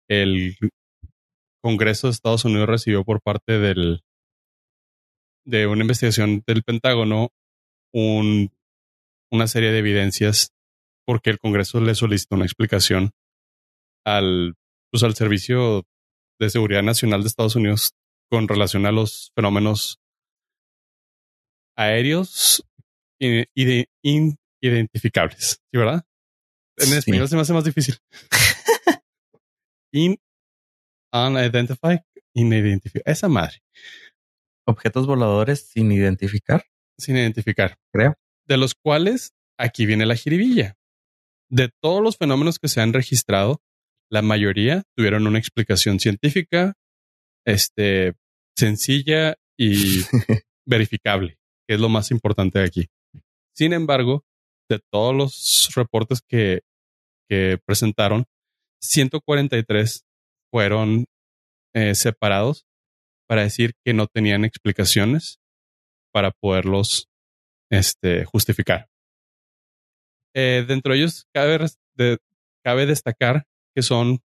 el Congreso de Estados Unidos recibió por parte del de una investigación del Pentágono un, una serie de evidencias porque el Congreso le solicitó una explicación al pues al Servicio de Seguridad Nacional de Estados Unidos con relación a los fenómenos aéreos i- ide- inidentificables, ¿sí verdad? En Sí. español se me hace más difícil. [LAUGHS] In, unidentified, inidentified. Esa madre, Objetos voladores sin identificar, sin identificar. creo. De los cuales aquí viene la jiribilla. De todos los fenómenos que se han registrado, la mayoría tuvieron una explicación científica, este, sencilla y [LAUGHS] verificable, que es lo más importante de aquí. Sin embargo, de todos los reportes que, que presentaron, 143 fueron eh, separados para decir que no tenían explicaciones para poderlos este, justificar. Eh, dentro de ellos cabe, de- cabe destacar que son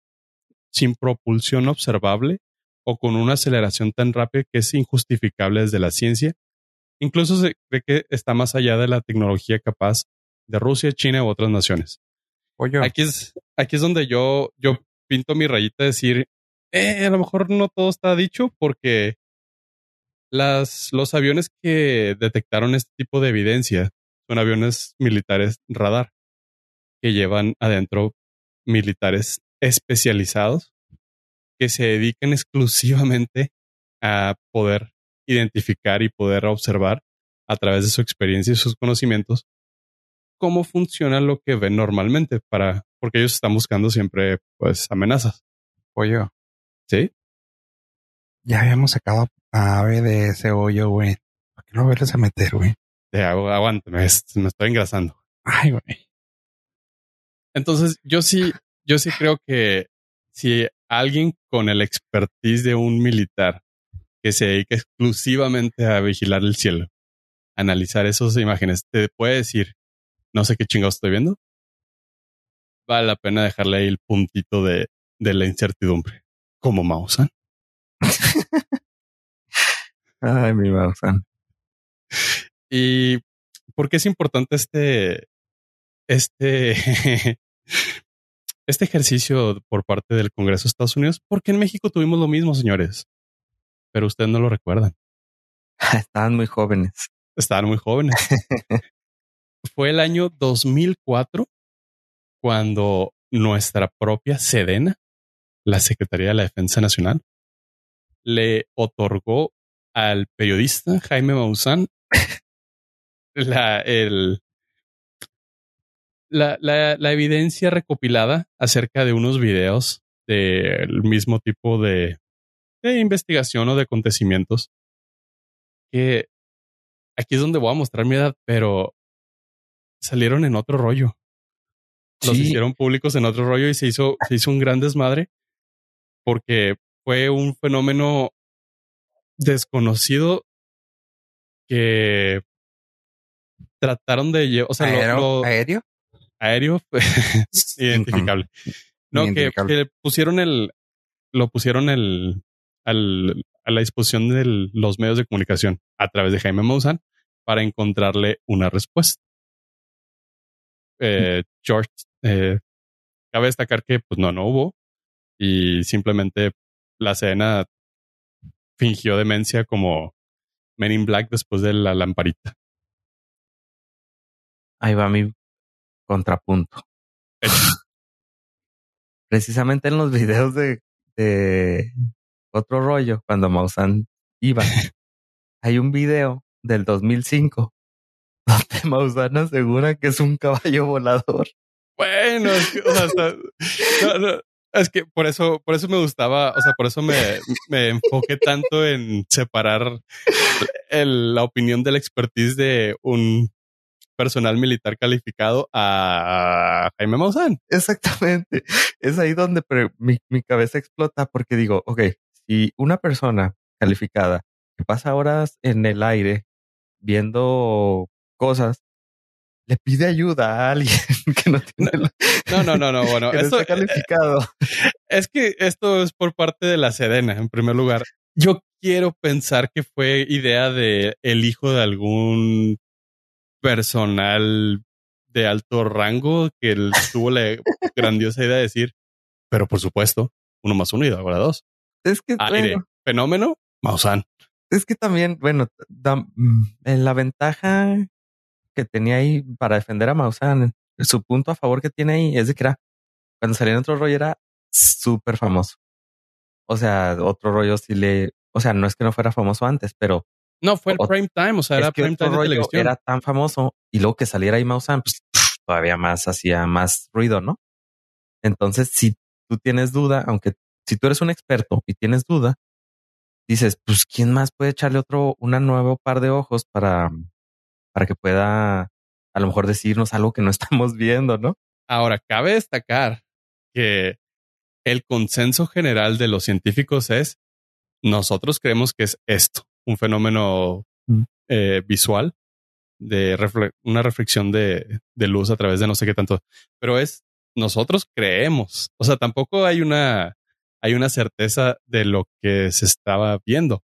sin propulsión observable o con una aceleración tan rápida que es injustificable desde la ciencia. Incluso se cree que está más allá de la tecnología capaz de Rusia, China u otras naciones. Aquí es, aquí es donde yo, yo pinto mi rayita de decir, eh, a lo mejor no todo está dicho porque las, los aviones que detectaron este tipo de evidencia son aviones militares radar que llevan adentro militares especializados que se dedican exclusivamente a poder identificar y poder observar a través de su experiencia y sus conocimientos cómo funciona lo que ven normalmente para porque ellos están buscando siempre pues amenazas, Pollo. ¿Sí? Ya habíamos sacado a Ave de ese hoyo, güey. ¿Por qué no vuelves a meter, güey? Agu- aguántame, me estoy engrasando. Ay, güey. Entonces, yo sí, yo sí creo que si alguien con el expertise de un militar que se dedica exclusivamente a vigilar el cielo, analizar esas imágenes, te puede decir, no sé qué chingados estoy viendo, vale la pena dejarle ahí el puntito de, de la incertidumbre, como Mausan. [LAUGHS] Ay, mi Mausan. ¿Y por qué es importante este, este, [LAUGHS] este ejercicio por parte del Congreso de Estados Unidos? Porque en México tuvimos lo mismo, señores, pero ustedes no lo recuerdan. [LAUGHS] Estaban muy jóvenes. Estaban muy jóvenes. Fue el año 2004 cuando nuestra propia Sedena, la Secretaría de la Defensa Nacional, le otorgó al periodista Jaime Maussan [LAUGHS] la, el, la, la, la, evidencia recopilada acerca de unos videos del mismo tipo de, de investigación o de acontecimientos que aquí es donde voy a mostrar mi edad, pero salieron en otro rollo. Los Sí. hicieron públicos en otro rollo y se hizo, se hizo un gran desmadre porque fue un fenómeno desconocido que trataron de llevar, o sea, lo- ¿Aéreo? lo- ¿Aéreo? aéreo [LAUGHS] identificable. No, que pusieron el, lo pusieron el, al, a la disposición de los medios de comunicación a través de Jaime Maussan para encontrarle una respuesta. Eh, George, eh, cabe destacar que pues no, no hubo y simplemente la escena fingió demencia como Men in Black después de la lamparita. Ahí va mi contrapunto. [LAUGHS] Precisamente en los videos de, de otro rollo, cuando Maussan iba, [LAUGHS] hay un video del 2005 [LAUGHS] donde Maussan asegura que es un caballo volador. Bueno, es que, o sea, hasta- no, no, es que por eso, por eso me gustaba, o sea, por eso me, me enfoqué tanto en separar la opinión del expertise de un personal militar calificado a Jaime Maussan. Exactamente. Es ahí donde mi, mi cabeza explota porque digo, ok, si una persona calificada que pasa horas en el aire viendo cosas, le pide ayuda a alguien [LAUGHS] que no tiene la- No, no, no, no, bueno, [LAUGHS] que no esto, está calificado. [LAUGHS] Es que esto es por parte de la Sedena, en primer lugar. Yo quiero pensar que fue idea de el hijo de algún personal de alto rango que él tuvo la grandiosa idea de decir, pero por supuesto, uno más uno y ahora dos. Es que, Aire, bueno, fenómeno, Maussan. es que también, bueno, da- mm, en la ventaja que tenía ahí para defender a Maussan, su punto a favor que tiene ahí es de que era, cuando salía en otro rollo era súper famoso. O sea, otro rollo sí le, o sea, no es que no fuera famoso antes, pero No, fue el O- prime time, o sea, era prime time de televisión. era tan famoso y luego que saliera ahí Maussan, pues todavía más hacía más ruido, ¿no? Entonces, si tú tienes duda, aunque si tú eres un experto y tienes duda, dices, pues quién más puede echarle otro, una nuevo par de ojos para, para que pueda a lo mejor decirnos algo que no [LAUGHS] estamos viendo, ¿no? Ahora, cabe destacar que el consenso general de los científicos es, nosotros creemos que es esto, un fenómeno Mm. eh, visual de refle- una reflexión de, de luz a través de no sé qué tanto, pero es, nosotros creemos, o sea, tampoco hay una, hay una certeza de lo que se estaba viendo.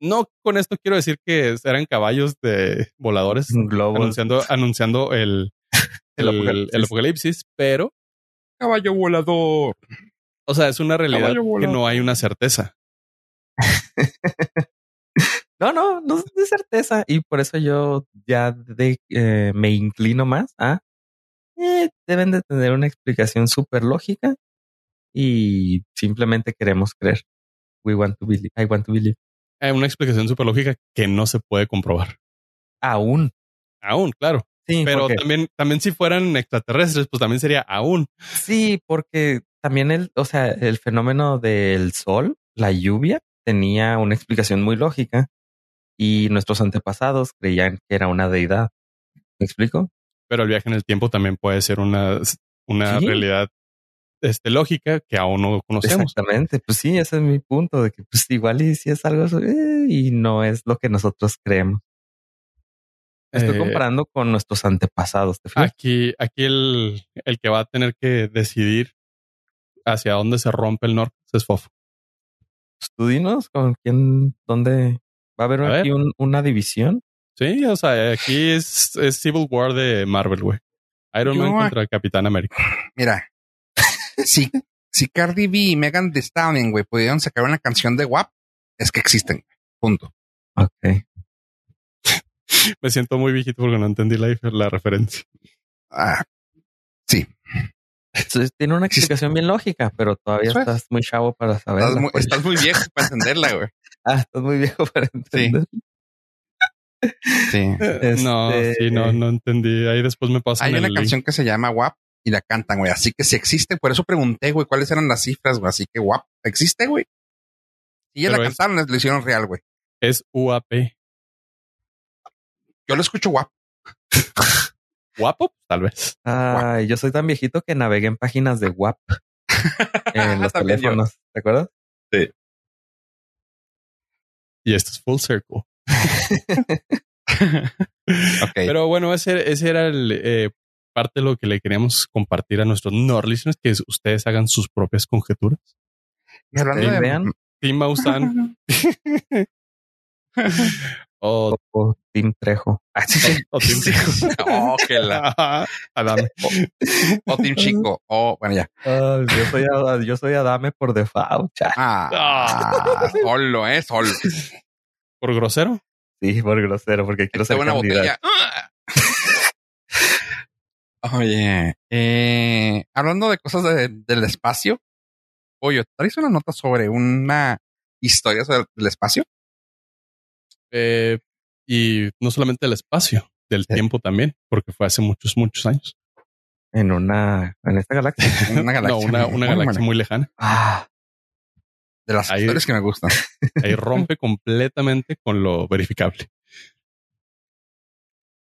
No con esto quiero decir que eran caballos de voladores anunciando, anunciando el, [LAUGHS] El el, apocalipsis. el apocalipsis, pero, Caballo volador. o sea, es una realidad que no hay una certeza. [LAUGHS] No, no, no es de certeza. Y por eso yo ya de, eh, me inclino más a eh, deben de tener una explicación súper lógica y simplemente queremos creer. We want to believe. I want to believe. Hay una explicación súper lógica que no se puede comprobar. Aún. Aún, claro. Sí, Pero porque, también, también si fueran extraterrestres, pues también sería aún. sí, porque también el, o sea, el fenómeno del sol, la lluvia, tenía una explicación muy lógica y nuestros antepasados creían que era una deidad. ¿Me explico? Pero el viaje en el tiempo también puede ser una, una Sí. realidad este, lógica que aún no conocemos. Exactamente, pues sí, ese es mi punto, de que pues igual y si es algo eh, y no es lo que nosotros creemos. Estoy Eh, comparando con nuestros antepasados. ¿te fijas? Aquí, aquí el, el que va a tener que decidir hacia dónde se rompe el norte es Fofo. Pues tú dinos con quién, dónde va a haber A aquí un- una división. Sí, o sea, aquí es, es Civil War de Marvel, güey. Iron Man Yo- contra Capitán América. Mira, si, si Cardi B y Megan Thee Stallion, güey, pudieron sacar una canción de WAP, es que existen. Punto. Ok. Me siento muy viejito porque no entendí la, la referencia. Ah, sí, Entonces, tiene una explicación bien lógica, pero todavía es. estás muy chavo para saberla. estás muy, pues. estás muy viejo para entenderla, güey. [LAUGHS] Ah, estás muy viejo para entender. [LAUGHS] Sí. No, Este- sí, no, no entendí. Ahí después me pasan Hay el una link. canción que se llama WAP y la cantan, güey. Así que si existe, por eso pregunté, güey, cuáles eran las cifras, güey. Así que WAP existe, güey. Y ya la es- cantaron, lo hicieron real, güey. Es UAP. Yo lo escucho WAP. [LAUGHS] Guapo, tal vez. Ay, yo soy tan viejito que navegué en páginas de WAP [LAUGHS] en los yo. teléfonos. ¿Te acuerdas? Y esto es full circle. [LAUGHS] Pero bueno, ese, ese era el eh, parte de lo que le queríamos compartir a nuestros Nord listeners, que es ustedes hagan sus propias conjeturas. Y hablando de- vean. Team Mausan [LAUGHS] o, O Team Trejo. Ah, sí. o Team [LAUGHS] oh, que la. [LAUGHS] Adame. O Team Chico. O, bueno, ya. Yo, soy, Ad- yo soy Adame por default. cha. Ah, solo, eh, solo. Por grosero. Sí, por grosero, porque quiero ser una candidato. botella. Oye, eh, hablando de cosas de- del espacio, oye, ¿traes una nota sobre una historia sobre el espacio? Eh, y no solamente del espacio, del tiempo también, porque fue hace muchos, muchos años. En una, en esta galaxia. [LAUGHS] Una galaxia. no, una, galaxia muy lejana. Ah, De las Ahí- historias que me gustan. [LAUGHS] Ahí rompe completamente con lo verificable.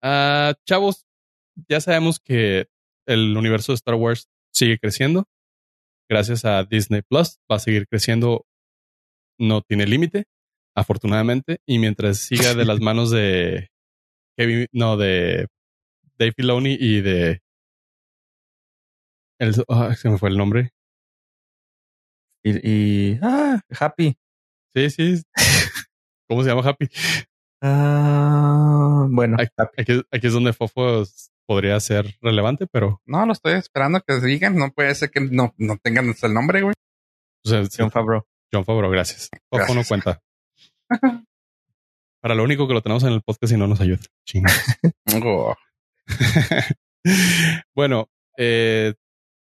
Ah, chavos, ya sabemos que el universo de Star Wars sigue creciendo. Gracias a Disney Plus va a seguir creciendo. No tiene límite, afortunadamente. Y mientras siga de las [LAUGHS] manos de Kevin, no, de Dave Filoni y de. El, ah, se me fue el nombre. y, y ah, Happy. Sí, sí. ¿Cómo se llama Happy? Ah, bueno. Aquí, aquí es donde Fofo podría ser relevante, pero No, lo estoy esperando que digan. No puede ser que no, no tengan hasta el nombre, güey. o sea, John Favreau. John Favreau, gracias. Fofo no cuenta. [LAUGHS] Para lo único que lo tenemos en el podcast y no nos ayuda. Oh, [LAUGHS] bueno, eh,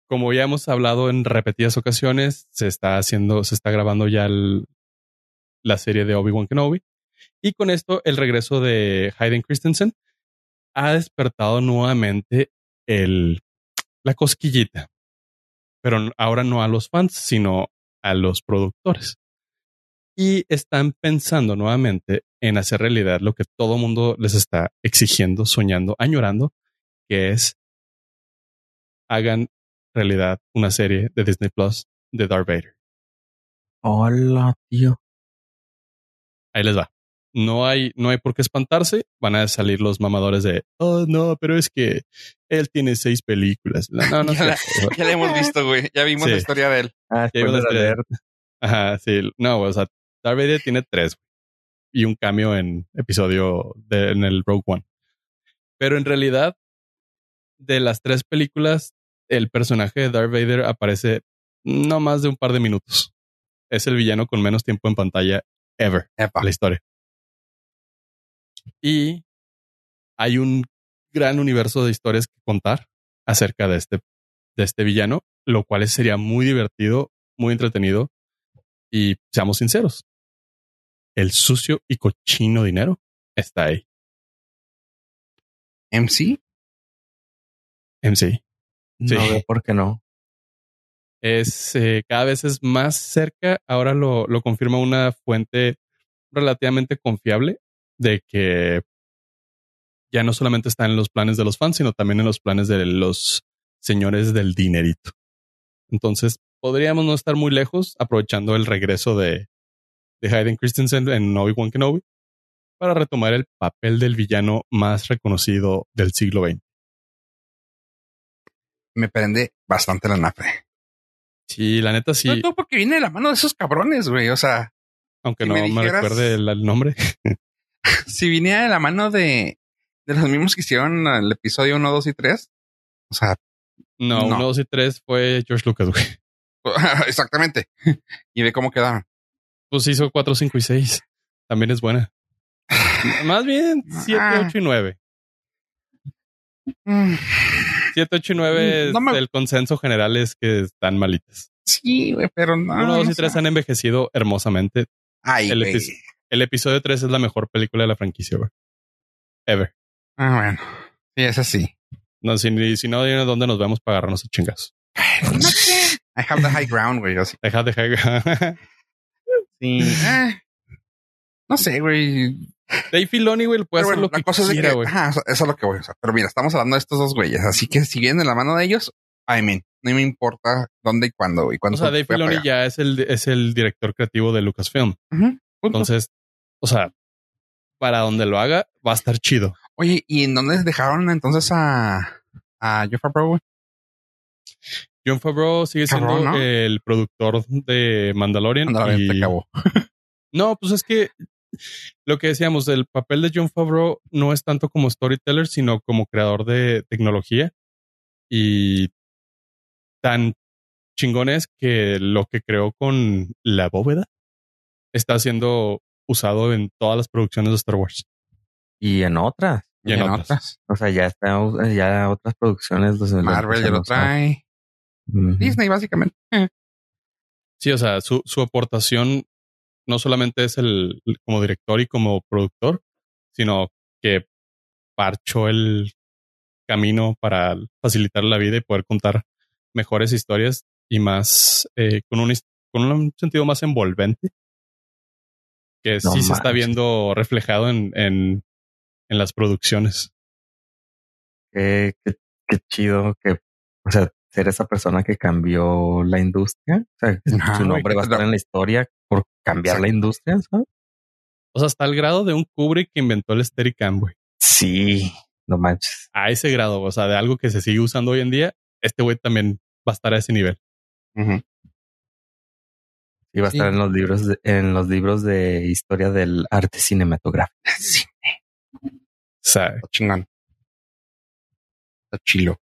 como ya hemos hablado en repetidas ocasiones, se está haciendo, se está grabando ya el- la serie de Obi-Wan Kenobi. Y con esto, el regreso de Hayden Christensen ha despertado nuevamente el, la cosquillita. Pero ahora no a los fans, sino a los productores. Y están pensando nuevamente en hacer realidad lo que todo mundo les está exigiendo, soñando, añorando, que es hagan realidad una serie de Disney Plus de Darth Vader. Hola, tío. Ahí les va. No hay, no hay por qué espantarse. Van a salir los mamadores de, oh, no, pero es que él tiene seis películas. No, no, [LAUGHS] no. Ya la- ya la hemos visto, güey. Ya vimos Sí. la historia de él. Ah, Ya iba a spoiler decir- alert. Ajá, sí. No, o sea, Darth Vader tiene tres y un cambio en episodio de, en el Rogue One. Pero en realidad, de las tres películas, el personaje de Darth Vader aparece no más de un par de minutos. Es el villano con menos tiempo en pantalla ever Epa. la historia. Y hay un gran universo de historias que contar acerca de este, de este villano, lo cual sería muy divertido, muy entretenido. Y seamos sinceros, el sucio y cochino dinero está ahí. MC. MC. Sí. No veo por qué no. es eh, cada vez es más cerca. Ahora lo, lo confirma una fuente relativamente confiable de que ya no solamente está en los planes de los fans, sino también en los planes de los señores del dinerito. Entonces podríamos no estar muy lejos aprovechando el regreso de, de Hayden Christensen en Obi-Wan Kenobi para retomar el papel del villano más reconocido del siglo XX. Me prende bastante la nafre. Sí, la neta sí. No, no, porque viene de la mano de esos cabrones, güey. O sea, aunque si no me recuerde el, el nombre. [LAUGHS] [LAUGHS] si viniera de la mano de, de los mismos que hicieron el episodio 1, 2 y 3, o sea, No, No. uno, dos y tres fue George Lucas, güey. [LAUGHS] exactamente. Y ve cómo quedaron. Pues hizo cuatro, cinco y seis. También es buena. [SIGHS] Más bien siete, Ah. ocho y nueve. Mm, [SIGHS] Siete, ocho y nueve, No me- el consenso general es que están malitas. Sí, güey, pero no. Uno, dos no y tres sé. han envejecido hermosamente. Ay, el güey. El episodio tres es la mejor película de la franquicia, güey. Ever. Ah, bueno. Sí, es así. No, si, si no, dime dónde nos vemos para agarrarnos a chingazos. [LAUGHS] I have the high ground, güey. Así. Deja, deja. Sí. Eh, no sé, güey. Dave Filoni, güey, puede hacer bueno, lo la que cosa es de quiera, que, ajá, eso eso es lo que voy a usar. Pero mira, estamos hablando de estos dos güeyes, así que si vienen de la mano de ellos, I mean, no me importa dónde y cuándo y O cuándo. sea, Dave Filoni ya es el, es el director creativo de Lucasfilm. Punto. Entonces, o sea, para donde lo haga, va a estar chido. Oye, ¿y en dónde dejaron entonces a, a Joe Favreau? John Favreau sigue siendo el productor de Mandalorian. Ándale, y- te acabó. [LAUGHS] No, pues es que lo que decíamos, el papel de John Favreau no es tanto como storyteller, sino como creador de tecnología. Y tan chingón es que lo que creó con la bóveda está siendo usado en todas las producciones de Star Wars. Y en otras. Y en En otras. otras. O sea, ya está, ya otras producciones. los- los Marvel ya lo trae. Disney, básicamente. Eh, Sí, o sea, su, su aportación no solamente es el como director y como productor, sino que parchó el camino para facilitar la vida y poder contar mejores historias y más eh, con un con un sentido más envolvente que No sí se está viendo reflejado en, en, en las producciones. Qué, qué, qué chido que, o sea, ser esa persona que cambió la industria. O sea, Ajá, su nombre va a estar en la historia por cambiar la industria, ¿sabes? O sea, hasta el grado de un Kubrick que inventó el Steadicam, güey. Sí, no manches. A ese grado, o sea, de algo que se sigue usando hoy en día, este güey también va a estar a ese nivel. Y va a Sí. estar en los libros de, en los libros de historia del arte cinematográfico. Sea, está chingón. Está chilo.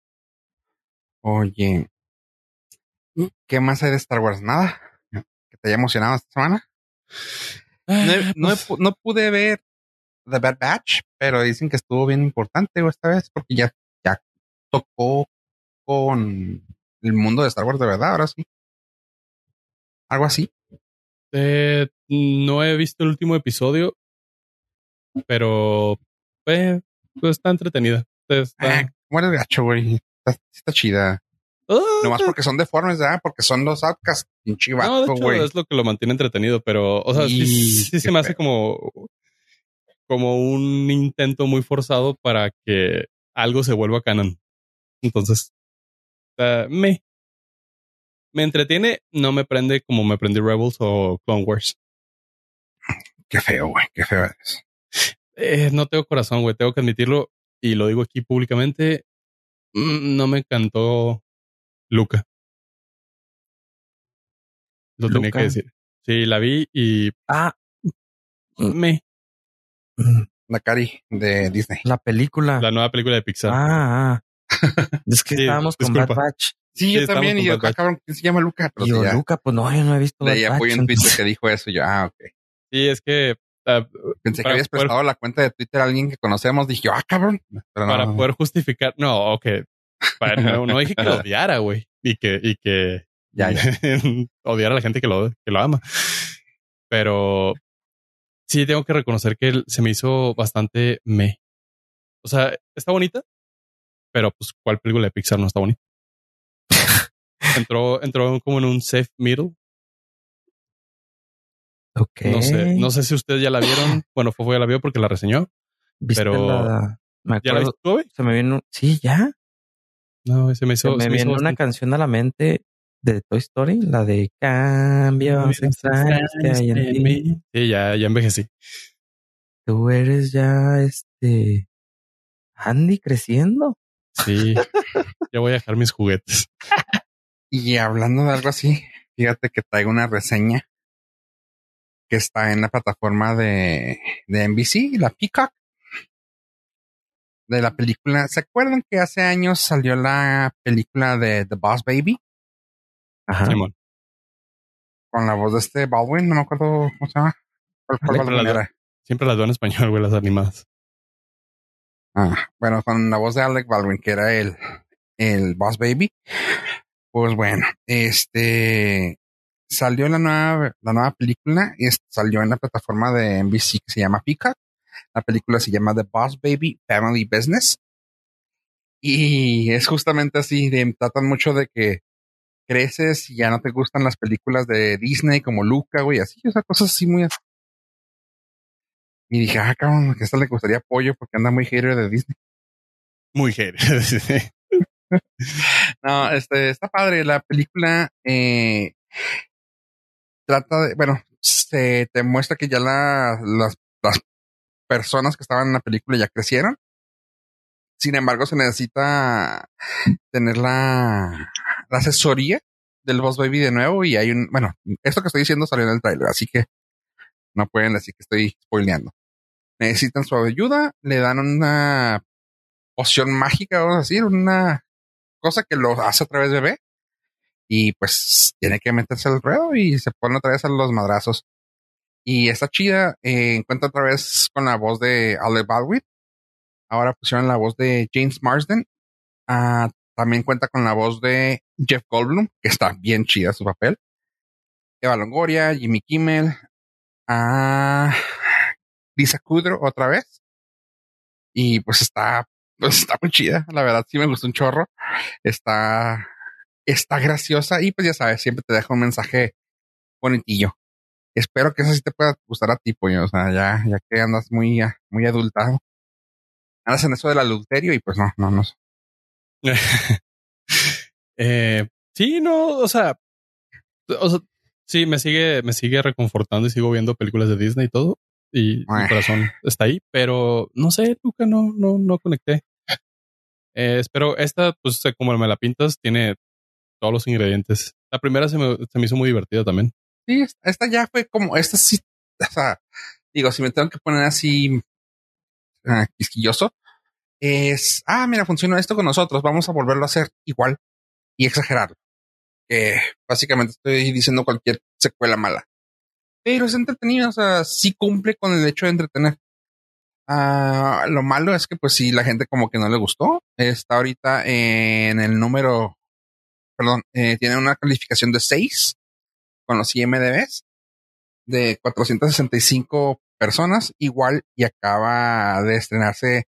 Oye. ¿Qué más hay de Star Wars? ¿Nada? ¿Que te haya emocionado esta semana? No, he- no, pues, pu- no pude ver The Bad Batch, pero dicen que estuvo bien importante esta vez porque ya, ya tocó con el mundo de Star Wars de verdad, ahora sí. Algo así. Eh, no he visto el último episodio, pero eh, pues está entretenida. Está, Ah, ¿Cómo eres gacho, güey? Está, está chida. Ah, Nomás porque son deformes, ¿verdad? Porque son los outcasts. Pinche no, de vato, hecho, güey. es lo que lo mantiene entretenido, pero, o sea, sí, Y- sí qué se me hace como, como un intento muy forzado para que algo se vuelva canon. Entonces, ah, me, me entretiene, no me prende como me prende Rebels o Clone Wars. Qué feo, güey. Qué feo es. Eh, no tengo corazón, güey, tengo que admitirlo y lo digo aquí públicamente. Mm, No me encantó Luca. Lo tenía Luca. que decir. Sí, la vi y Ah, me. La Cari de Disney. la película. La nueva película de Pixar. Ah, ah. [LAUGHS] Es que Sí, estábamos con disculpa. Bad Batch. Sí, Sí, yo también. Y yo, ah, cabrón, ¿quién se llama Luca? Pero Y yo, ya, Luca, pues no, yo no he visto Batch. apoyo un Twitter que dijo eso. Yo, ah, ok. Sí, es que ah, Pensé que habías poder- prestado la cuenta de Twitter a alguien que conocemos. Dije, ah, cabrón. Pero para no. poder justificar. No, ok. Para- no, no dije que lo [LAUGHS] odiara, güey. Y que, y que Ya, ya. [LAUGHS] odiar a la gente que lo, que lo ama. Pero sí tengo que reconocer que él se me hizo bastante me. O sea, está bonita, pero pues cuál película de Pixar no está bonita. Entró, entró como en un safe middle. Ok. No sé, no sé si ustedes ya la vieron. [CLEARS THROAT] Bueno, Fofo ya la vio porque la reseñó. ¿Viste pero- la- Me ¿Ya la acuerdo, viste tú, se me vino, sí, ya. No, se me hizo. Se me se me hizo viene una bastante- canción a la mente de Toy Story, la de cambios extraños que hay en ti. Sí, ya, ya envejecí. Tú eres ya este Andy creciendo. Sí, ya voy a dejar mis juguetes. Y hablando de algo así, fíjate que traigo una reseña que está en la plataforma de, de NBC, la Peacock, de la película. ¿Se acuerdan que hace años salió la película de The Boss Baby? Ajá. Simón. Con la voz de este Baldwin, no me acuerdo cómo se llama. ¿Cuál- cuál Siempre la, siempre las veo en español, güey, las animadas. Ah, bueno, con la voz de Alec Baldwin, que era el, el Boss Baby. Pues bueno, este salió la nueva, la nueva película y salió en la plataforma de NBC que se llama Peacock. La película se llama The Boss Baby Family Business. Y es justamente así, de, tratan mucho de que creces y ya no te gustan las películas de Disney como Luca, güey, así, o sea, cosas así muy... Y dije, ah, cabrón, que esta le gustaría apoyo porque anda muy hater de Disney. Muy heavy. [LAUGHS] No, este, está padre. La película eh, trata de, bueno, se te muestra que ya la, las, las personas que estaban en la película ya crecieron. Sin embargo, se necesita tener la, la asesoría del Boss Baby de nuevo y hay un, bueno, esto que estoy diciendo salió en el tráiler, así que no pueden decir que estoy spoileando. Necesitan su ayuda, le dan una poción mágica, vamos a decir, una cosa que lo hace otra vez bebé y pues tiene que meterse al ruedo y se pone otra vez a los madrazos. Y está chida, eh, encuentra otra vez con la voz de Alec Baldwin. Ahora pusieron la voz de James Marsden. Ah, también cuenta con la voz de Jeff Goldblum, que está bien chida su papel. Eva Longoria, Jimmy Kimmel, ah, Lisa Kudrow otra vez. Y pues está, pues está muy chida. La verdad sí me gustó un chorro. Está, está graciosa y pues ya sabes, siempre te deja un mensaje bonitillo. Espero que eso sí te pueda gustar a ti, pollo. O sea, ya, ya que andas muy, muy adultado. Andas en eso del adulterio y pues no, no, no. [LAUGHS] eh, sí, no, o sea, o sea, sí, me sigue, me sigue reconfortando y sigo viendo películas de Disney y todo. Y mi corazón está ahí, pero no sé, Luca, no, no, no conecté. Eh, espero esta, pues como me la pintas, tiene todos los ingredientes. La primera se me, se me hizo muy divertida también. Sí, esta- ya fue como, esta sí, o sea, digo, si me tengo que poner así ah, quisquilloso, es, ah, mira, funcionó esto con nosotros, vamos a volverlo a hacer igual y exagerarlo. Que básicamente estoy diciendo cualquier secuela mala. Pero es entretenido, o sea, sí cumple con el hecho de entretener. Ah, lo malo es que, pues, sí, la gente como que no le gustó. Está ahorita en el número, perdón, eh, tiene una calificación de 6 con los IMDBs de 465 personas, igual y acaba de estrenarse,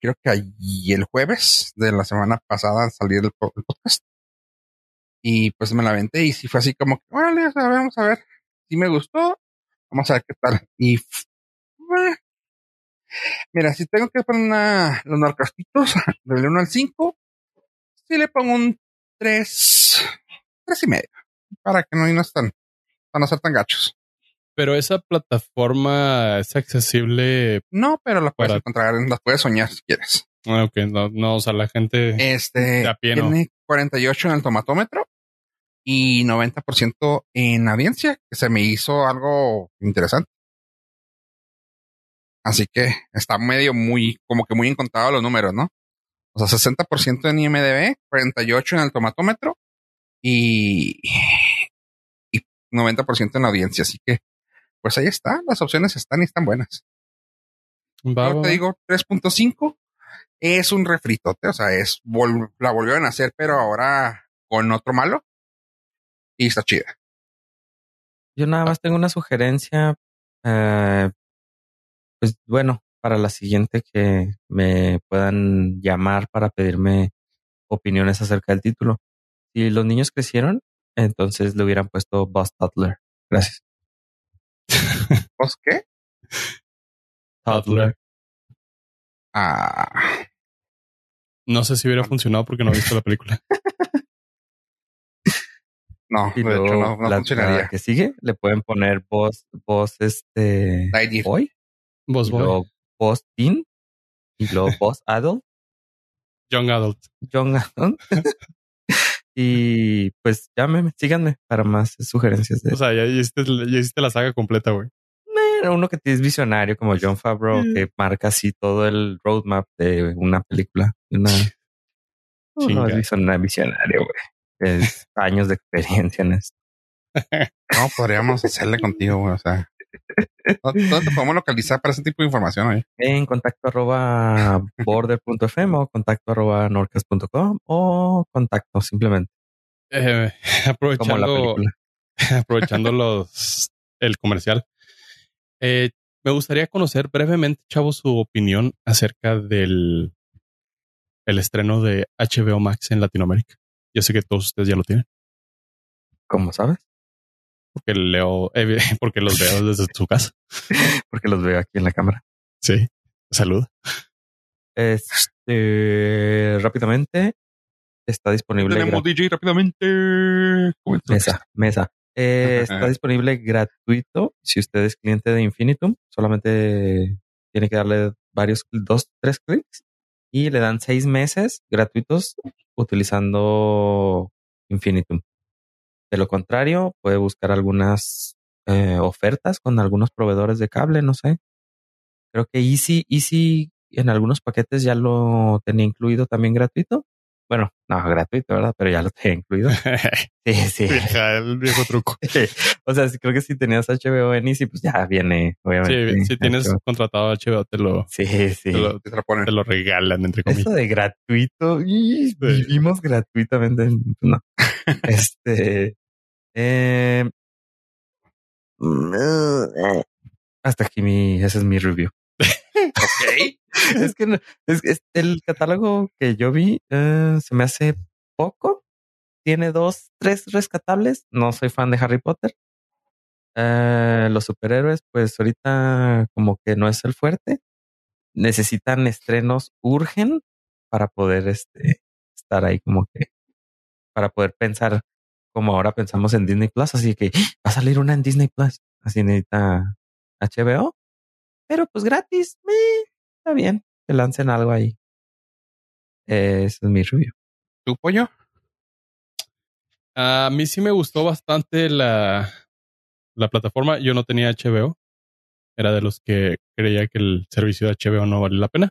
creo que allí el jueves de la semana pasada al salir el, po- el podcast. Y pues me la aventé y sí fue así como órale, o sea, vamos a ver si me gustó, vamos a ver qué tal. Y eh. mira, si tengo que poner una, los narcastitos [LAUGHS] del 1 al 5, sí le pongo un 3, 3 y medio, para que no, no están, para no ser tan gachos. Pero esa plataforma es accesible. No, pero la puedes Para- encontrar, la puedes soñar si quieres. Ah, ok, no, no, o sea, la gente. Este pie, ¿no? tiene 48 en el tomatómetro y 90% en audiencia, que se me hizo algo interesante. Así que está medio muy, como que muy encontrado los números, ¿no? O sea, 60% en IMDB, 48 en el tomatómetro y, y 90% en audiencia. Así que, pues ahí está, las opciones están y están buenas. Va, Yo va, te digo 3.5 es un refritote, o sea, es vol- la volvieron a hacer, pero ahora con otro malo y está chida. Yo nada más tengo una sugerencia. eh, pues bueno, para la siguiente que me puedan llamar para pedirme opiniones acerca del título. Si los niños crecieron, entonces le hubieran puesto Buzz Toddler. Gracias. [LAUGHS] ¿Pues qué? Toddler. Ah, No sé si hubiera funcionado porque no he visto la película. [LAUGHS] No, Y de hecho luego no, no la, funcionaría. la que sigue le pueden poner voz, voz este Lightyear. boy, Vos y boy, luego voz teen, y luego [LAUGHS] voz adult, Young Adult. young adult. [LAUGHS] y pues llámenme, síganme para más sugerencias de O sea, ya hiciste, ya hiciste la saga completa, güey. Era uno que es visionario como John Favreau, Mm. que marca así todo el roadmap de una película. Una, [LAUGHS] no, no es visionario, güey. Es años de experiencia en esto. No, podríamos hacerle contigo, güey. O sea, ¿dónde te podemos localizar para ese tipo de información? güey? En contacto arroba border.fm o contacto arroba norcas.com o contacto simplemente Eh, [LAUGHS] aprovechando, película. [LAUGHS] aprovechando los, el comercial. Eh, me gustaría conocer brevemente, chavos, su opinión acerca del el estreno de HBO Max en Latinoamérica. Yo sé que todos ustedes ya lo tienen, ¿Cómo sabes? porque leo, eh, [LAUGHS] porque los veo desde su casa. [LAUGHS] Porque los veo aquí en la cámara. Sí. Salud. Este, rápidamente está disponible. Tenemos DJ rápidamente. Mesa, mesa. Eh, está disponible gratuito. Si usted es cliente de Infinitum, solamente tiene que darle varios, dos, tres clics y le dan seis meses gratuitos utilizando Infinitum. De lo contrario, puede buscar algunas eh, ofertas con algunos proveedores de cable, no sé. Creo que Easy, Easy en algunos paquetes ya lo tenía incluido también gratuito. Bueno, no gratuito, ¿verdad? Pero ya lo tenía incluido. [LAUGHS] Sí, sí. Vieja, el viejo truco. [LAUGHS] o sea, sí, creo que si tenías HBO en Easy, pues ya viene, obviamente. Sí, si tienes HBO. contratado HBO, te lo, Sí, sí. te lo, Te la ponen. te lo regalan, entre comillas. Eso de gratuito, ¡ih! vivimos gratuitamente. No. [LAUGHS] este. eh, mm, hasta aquí mi, ese es mi review. [LAUGHS] Es que es- el catálogo que yo vi eh, se me hace poco. Tiene dos, tres rescatables. No soy fan de Harry Potter. Eh, los superhéroes, pues ahorita como que no es el fuerte. Necesitan estrenos, urgen para poder este, estar ahí como que, para poder pensar como ahora pensamos en Disney Plus. Así que ¡ah! va a salir una en Disney Plus. Así necesita HBO, pero pues gratis. está bien que lancen algo ahí. Es mi review. ¿Tu pollo? A mí sí me gustó bastante la, la plataforma. Yo no tenía HBO. Era de los que creía que el servicio de HBO no valía la pena.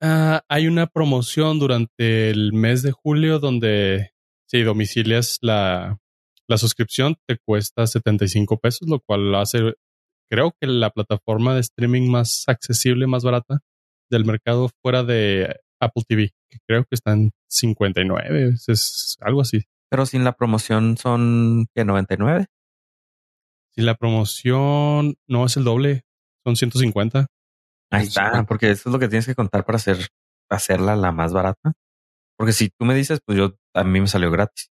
Ah, hay una promoción durante el mes de julio donde si domicilias la, la suscripción te cuesta 75 pesos, lo cual hace, creo que la plataforma de streaming más accesible, más barata del mercado fuera de Apple TV, que creo que está en 59, es- es algo así. Pero sin la promoción son que 99. Si la promoción no es el doble, son 150. Ahí está, porque eso es lo que tienes que contar para hacer, hacerla la más barata. Porque si tú me dices, pues yo a mí me salió gratis.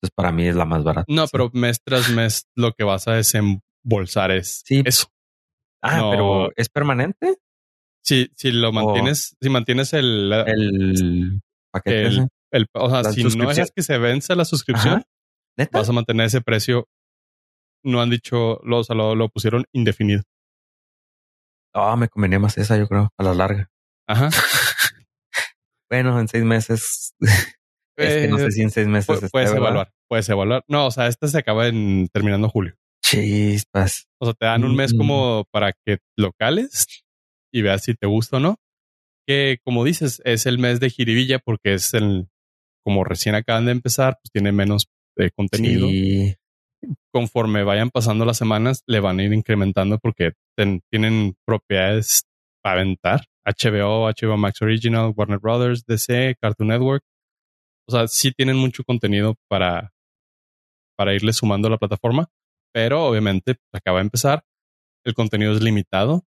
Entonces para mí es la más barata. No, pero mes tras mes lo que vas a desembolsar es Sí. eso. Ah, no. pero es permanente Si, si lo mantienes, si mantienes el, el paquete. El- el- o sea, si no dejas que se vence la suscripción, vas a mantener ese precio. No han dicho, lo, o sea, lo, lo pusieron indefinido. Ah, me convenía más esa, yo creo, a la larga. Ajá. [LAUGHS] Bueno, en seis meses. [LAUGHS] es que no Eh, sé si en seis meses. pu- puedes evaluar, puedes evaluar. No, o sea, este se acaba en terminando julio. Chispas. O sea, te dan un mes Mm. como para que lo cales y veas si te gusta o no. Que como dices, es el mes de jiribilla porque es el, como recién acaban de empezar, pues tiene menos eh, contenido. Sí. Conforme vayan pasando las semanas, le van a ir incrementando porque ten- tienen propiedades para aventar. HBO, HBO Max Original, Warner Brothers, DC, Cartoon Network. O sea, sí tienen mucho contenido para, para irle sumando a la plataforma, pero obviamente acaba de empezar. El contenido es limitado.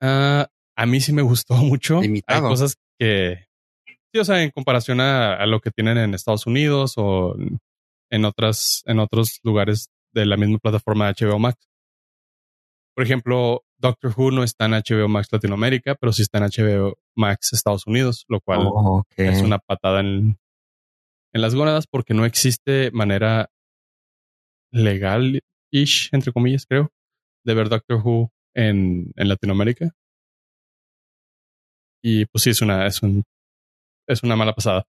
Ah, a mí sí me gustó [LAUGHS] mucho. Limitado. Hay cosas que, sí, o sea, en comparación a, a lo que tienen en Estados Unidos o en otras, en otros lugares de la misma plataforma de HBO Max. Por ejemplo, Doctor Who no está en HBO Max Latinoamérica, pero sí está en HBO Max Estados Unidos, lo cual Oh, es una patada en, en las gónadas porque no existe manera legal-ish, entre comillas, creo, de ver Doctor Who en, en Latinoamérica. Y pues sí, es una, es un, es una mala pasada.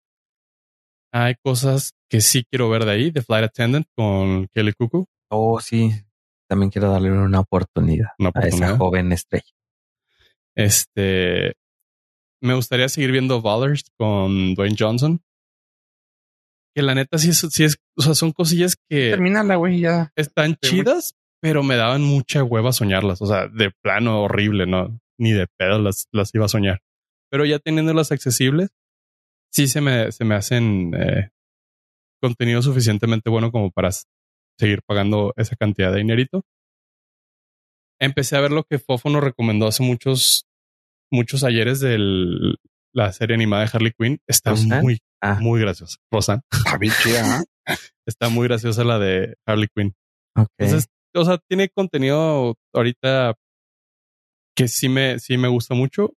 Hay cosas que sí quiero ver de ahí, de Flight Attendant con Kelly Cuckoo. Oh, sí. También quiero darle una oportunidad, Una a esa oportunidad. joven estrella. Este, me gustaría seguir viendo Ballers con Dwayne Johnson. Que la neta sí es, sí es, o sea, son cosillas que Termínala, güey, ya. están Sí, chidas, pero me daban mucha hueva soñarlas. O sea, de plano horrible, no, ni de pedo las, las iba a soñar. Pero ya teniéndolas accesibles, sí se me, se me hacen eh, contenido suficientemente bueno como para seguir pagando esa cantidad de dinerito. Empecé a ver lo que Fofo nos recomendó hace muchos, muchos ayeres de la serie animada de Harley Quinn. Está muy, Ah, muy graciosa. Rosan. Está bien chida, ¿ah? [LAUGHS] Está muy graciosa la de Harley Quinn. Entonces, o sea, tiene contenido ahorita que sí me, sí me gusta mucho.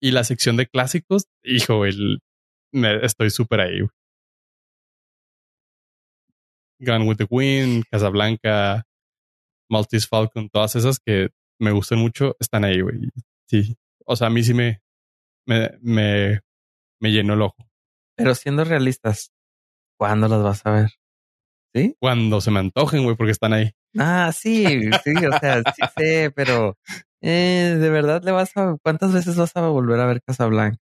Y la sección de clásicos, hijo, el, me, estoy súper ahí. güey. Gone with the Wind, Casablanca, Maltese Falcon, todas esas que me gustan mucho, están ahí, güey. Sí. O sea, a mí sí me, me, me, me llenó el ojo. Pero siendo realistas, ¿cuándo las vas a ver? ¿Sí? Cuando se me antojen, güey, porque están ahí. Ah, sí, sí, o sea, sí sé, pero eh, de verdad le vas a, ¿cuántas veces vas a volver a ver Casablanca?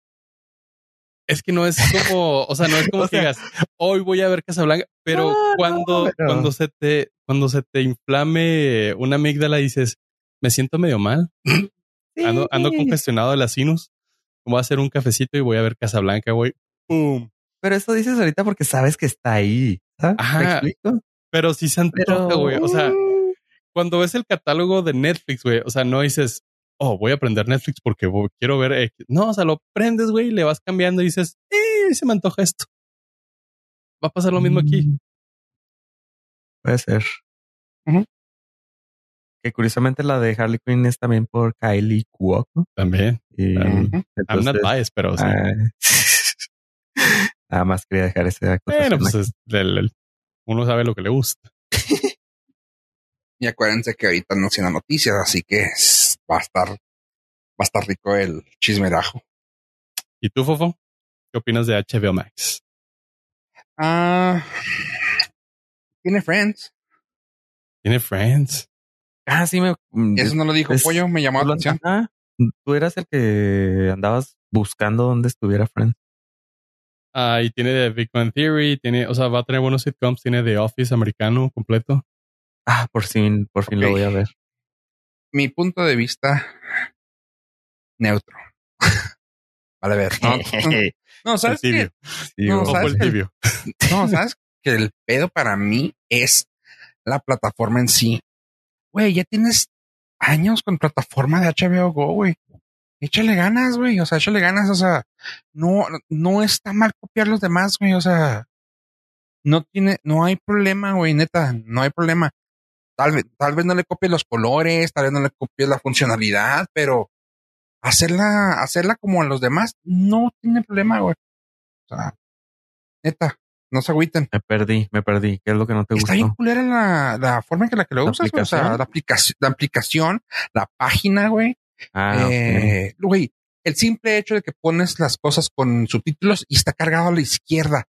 Es que no es como, o sea, no es [LAUGHS] como O que sea- digas, hoy voy a ver Casablanca, pero No, no, cuando, pero- cuando se te, cuando se te inflame una amígdala y dices, me siento medio mal, [CLEARS THROAT] ando, ando congestionado de la sinus, voy a hacer un cafecito y voy a ver Casablanca, güey. ¡Pum! Pero eso dices ahorita porque sabes que está ahí. ¿sabes? ¿Me Ajá. explico? Pero sí se antoja, Pero, güey. O sea, mm, cuando ves el catálogo de Netflix, güey, o sea, no dices, oh, voy a aprender Netflix porque quiero ver X. No, o sea, lo prendes, güey, le vas cambiando y dices, eh, se me antoja esto. Va a pasar lo mismo aquí. mm, Puede ser. Que curiosamente la de Harley Quinn es también por Kylie Cuoco. También. Y Ujú. I'm not entonces, biased, pero sí. ah, [LAUGHS] nada más quería dejar ese Bueno, pues es el- uno sabe lo que le gusta. [LAUGHS] Y acuérdense que ahorita no tiene noticias, así que va a estar, va a estar rico el chismerajo. ¿Y tú, Fofo? ¿Qué opinas de HBO Max? Ah, tiene Friends. ¿Tiene Friends? Ah, sí, me. mm, Eso no lo dijo es- Pollo, me llamó la lo- atención. ajá, tú eras el que andabas buscando dónde estuviera Friends. Ah, y tiene The Big Bang Theory, tiene, o sea, va a tener buenos sitcoms, tiene The Office americano completo. Ah, por fin, por fin lo voy a ver. Mi punto de vista neutro. [LAUGHS] vale, ver. No, [LAUGHS] no, ¿sabes qué? No, ¿sabes tibio. No, ¿sabes? que [LAUGHS] el pedo para mí es la plataforma en sí. Güey, ya tienes años con plataforma de HBO Go, güey. Échale ganas, güey. O sea, échale ganas. O sea, no, no está mal copiar los demás, güey. O sea, no tiene, no hay problema, güey. Neta, no hay problema. Tal vez, tal vez no le copies los colores, tal vez no le copies la funcionalidad, pero hacerla, hacerla como a los demás, no tiene problema, güey. O sea, neta, no se agüiten. Me perdí, me perdí. ¿Qué es lo que no te Está bien culera la, la forma en que la que lo ¿La usas, güey. o sea, aplicación? la aplicación, la aplicación, la página, güey. Ah. Eh, güey, el simple hecho de que pones las cosas con subtítulos y está cargado a la izquierda,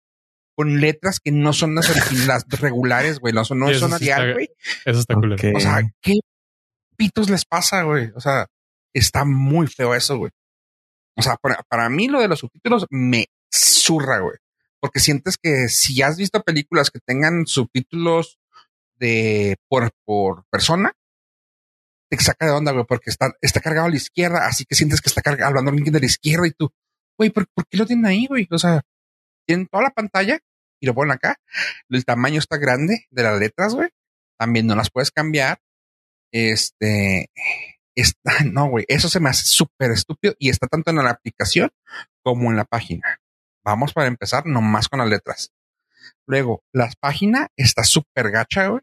con letras que no son las regulares, güey, no son, no son sí güey. Eso está. Ok. O sea, ¿qué pitos les pasa, güey? O sea, está muy feo eso, güey. O sea, para, para mí lo de los subtítulos me zurra, güey. Porque sientes que si has visto películas que tengan subtítulos de por, por persona, te saca de onda, güey, porque está, está cargado a la izquierda, así que sientes que está hablando alguien de la izquierda y tú, güey, ¿por, por qué lo tienen ahí, güey? O sea, tienen toda la pantalla y lo ponen acá. El tamaño está grande de las letras, güey. También no las puedes cambiar. Este, está, no, güey, eso se me hace súper estúpido y está tanto en la aplicación como en la página. Vamos para empezar nomás con las letras. Luego, la página está súper gacha, güey,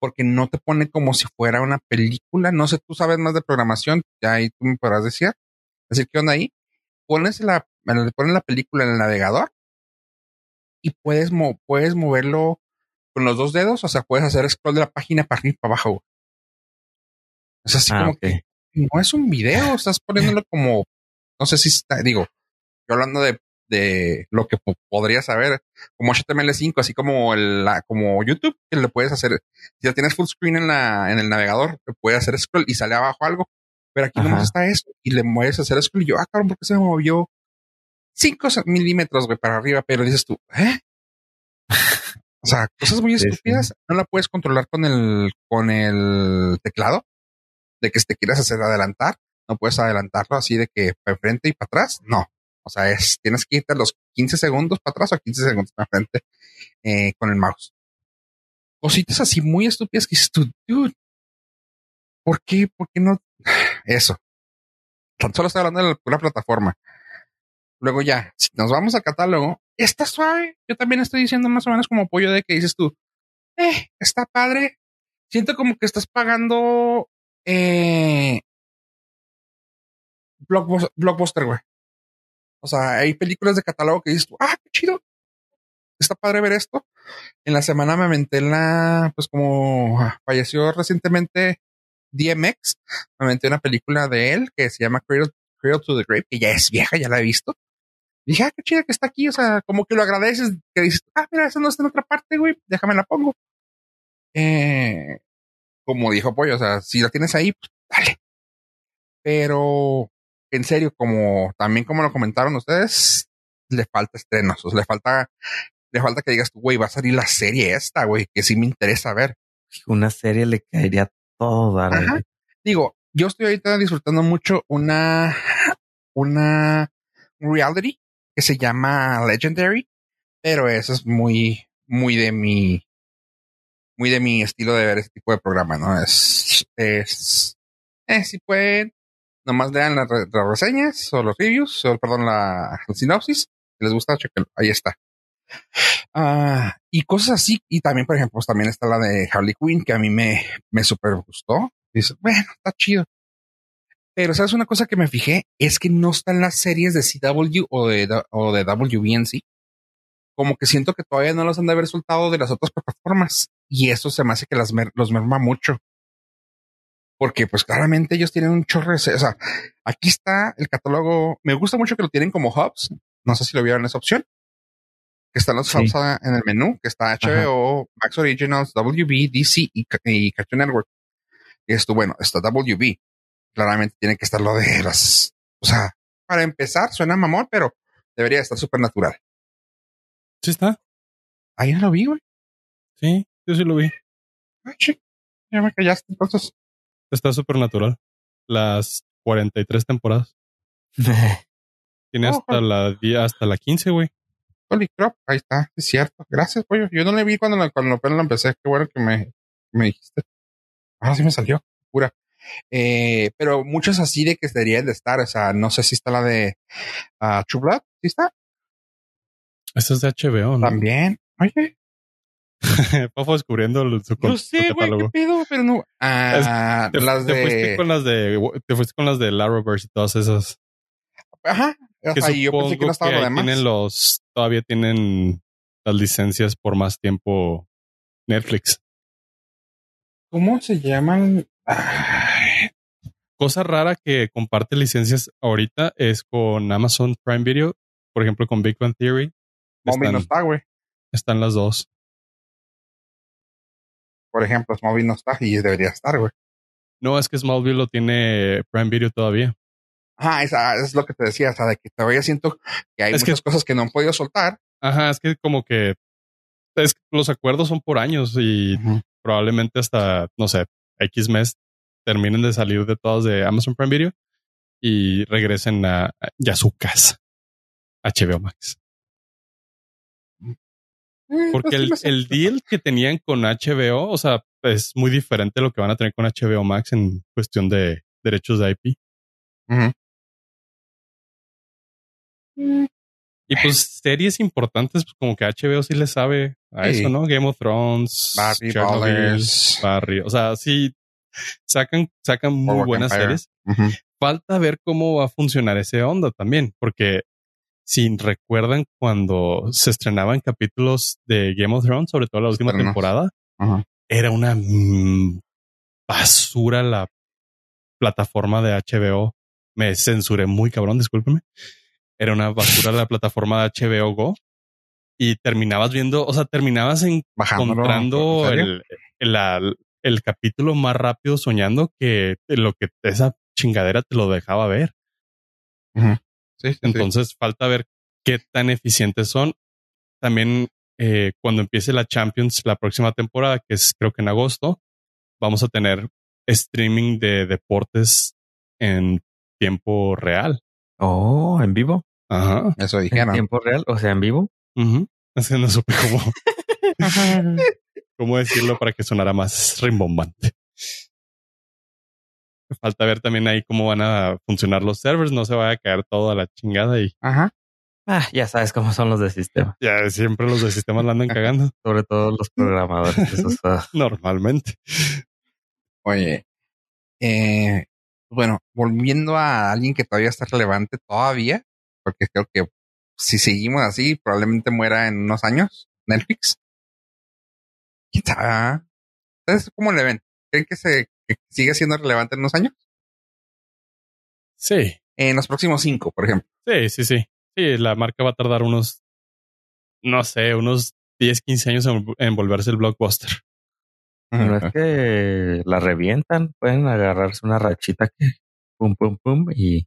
porque no te pone como si fuera una película. No sé, tú sabes más de programación, ya ahí tú me podrás decir. Decir qué onda ahí. Pones la, pones la película en el navegador y puedes, puedes moverlo con los dos dedos, o sea, puedes hacer scroll de la página para arriba y para abajo. Es así ah, como que no es un video, estás poniéndolo como, no sé si está, digo, yo hablando de, de lo que podrías saber, como HTML5, así como el, la, como YouTube, que le puedes hacer, si ya tienes full screen en la, en el navegador, te puede hacer scroll y sale abajo algo, pero aquí no está eso, y le mueves a hacer scroll y yo, ah, cabrón, ¿por qué se me movió 5 milímetros, güey, para arriba? Pero dices tú, ¿eh? O sea, cosas muy estúpidas, no la puedes controlar con el, con el teclado, de que te quieras hacer adelantar, no puedes adelantarlo así de que para enfrente y para atrás, no. O sea, es, tienes que irte los 15 segundos para atrás o 15 segundos para frente eh, con el mouse. Cositas así muy estúpidas que dices tú, dude, ¿por qué? ¿Por qué no? [SIGHS] Eso. Tan solo estoy hablando de la plataforma. Luego ya, si nos vamos al catálogo, está suave. Yo también estoy diciendo más o menos como pollo de que dices tú, eh, está padre. Siento como que estás pagando eh, blockbuster, güey. O sea, hay películas de catálogo que dices ah, qué chido. Está padre ver esto. En la semana me aventé la, pues como ah, falleció recientemente DMX, me aventé una película de él que se llama Cradle, to the Grave, que ya es vieja, ya la he visto. dije, ah, qué chida que está aquí. O sea, como que lo agradeces, que dices, ah, mira, eso no está en otra parte, güey, déjame la pongo. Eh, como dijo Pollo, o sea, si la tienes ahí, pues dale. Pero, en serio, como también como lo comentaron ustedes, le falta estrenos, o sea, le falta, le falta que digas, güey, va a salir la serie esta, güey, que sí me interesa ver. Una serie le caería todo, Digo, yo estoy ahorita disfrutando mucho una, una reality que se llama Legendary, pero eso es muy, muy de mi, muy de mi estilo de ver ese tipo de programa, ¿no? Es, es, eh, si pueden, nomás lean las, reseñas o los reviews, o perdón, la, sinopsis, si les gusta, chequen, ahí está. Ah, y cosas así, y también, por ejemplo, pues, también está la de Harley Quinn, que a mí me, me super gustó. Dice, bueno, está chido. Pero, ¿sabes una cosa que me fijé? Es que no están las series de CW o de, o de WBNC. Como que siento que todavía no los han de haber soltado de las otras plataformas. Y eso se me hace que las los merma mucho. Porque, pues, claramente ellos tienen un chorro de... O sea, aquí está el catálogo. Me gusta mucho que lo tienen como hubs. No sé si lo vieron esa opción. Que están los hubs en el menú, que está HBO, Max Originals, WB, DC y, y Cartoon Network. Esto, bueno, está WB claramente tiene que estar lo de las, o sea, para empezar suena mamón, pero debería estar súper natural. Sí está. Ahí no lo vi, güey. Sí, yo sí lo vi. Ay, ya me callaste entonces. Está súper natural. Las 43 temporadas. [LAUGHS] Tiene hasta la hasta la 15, güey. Holy crap, ahí está, es cierto. Gracias, pollo. Yo no le vi cuando, cuando apenas lo empecé. Qué bueno que me, me dijiste. Ahora sí me salió, pura. Eh, pero muchas así de que deberían de estar. O sea, no sé si está la de uh, True Blood. ¿Sí está? Esa es de HBO, ¿no? También. Oye. [LAUGHS] Pafo descubriendo su, Yo sé, güey, qué pedo, pero no. Ah, te, las te de... fuiste con las de, te fuiste con las de Larroverse y todas esas. Ajá. O sea, yo pensé que no estaba lo demás. Tienen los, todavía tienen las licencias por más tiempo Netflix. ¿Cómo se llaman? Cosa rara que comparte licencias ahorita es con Amazon Prime Video, por ejemplo con Big Bang Theory. No está, güey. Están las dos. Por ejemplo, Smallville no está y debería estar, güey. No, es que Smallville lo tiene Prime Video todavía. Ajá, esa, es lo que te decía, o sea, de que todavía siento que hay muchas cosas que no han podido soltar. Ajá, es que como que es, los acuerdos son por años y probablemente hasta, no sé, X mes terminen de salir de todos de Amazon Prime Video y regresen a, ya su casa, HBO Max. Mm, Porque pues el, el, deal que tenían con HBO, o sea, es muy diferente a lo que van a tener con HBO Max en cuestión de derechos de IP. Y pues series importantes, pues como que HBO sí le sabe a eso, ¿no? Game of Thrones, Barry, Barry. O sea, sí sacan, sacan muy buenas series. Falta ver cómo va a funcionar ese onda también, porque si recuerdan cuando se estrenaban capítulos de Game of Thrones, sobre todo la última Estrenos. temporada, Ajá. era una mm, basura la plataforma de HBO. Me censuré muy cabrón, discúlpeme. Era una basura la [LAUGHS] plataforma de HBO Go. Y terminabas viendo, o sea, terminabas encontrando el, el, la- el capítulo más rápido soñando que lo que esa chingadera te lo dejaba ver. Ujú. Sí, sí, sí. Entonces falta ver qué tan eficientes son. También eh, cuando empiece la Champions la próxima temporada, que es creo que en agosto, vamos a tener streaming de deportes en tiempo real. Oh, en vivo. Ajá. Eso En dijeron. tiempo real. O sea, en vivo. Es que no supe cómo, [LAUGHS] [LAUGHS] cómo decirlo para que sonara más rimbombante. Falta ver también ahí cómo van a funcionar los servers. No se vaya a caer todo a la chingada y Ajá. Ah, ya sabes cómo son los de sistema. ya siempre los de sistemas la andan [LAUGHS] cagando Sobre todo los programadores. Esos, ah, [LAUGHS] normalmente. Oye, eh, bueno, volviendo a alguien que todavía está relevante todavía, porque creo que si seguimos así, probablemente muera en unos años, Netflix. ¿Quién sabe? ah? ¿Ustedes cómo le ven? ¿Creen que se que sigue siendo relevante en unos años? Sí, En los próximos cinco, por ejemplo. sí, sí, sí. Sí, la marca va a tardar unos, no sé, unos 10, 15 años en, en volverse el blockbuster. no es que la revientan. Pueden agarrarse una rachita que pum, pum, pum y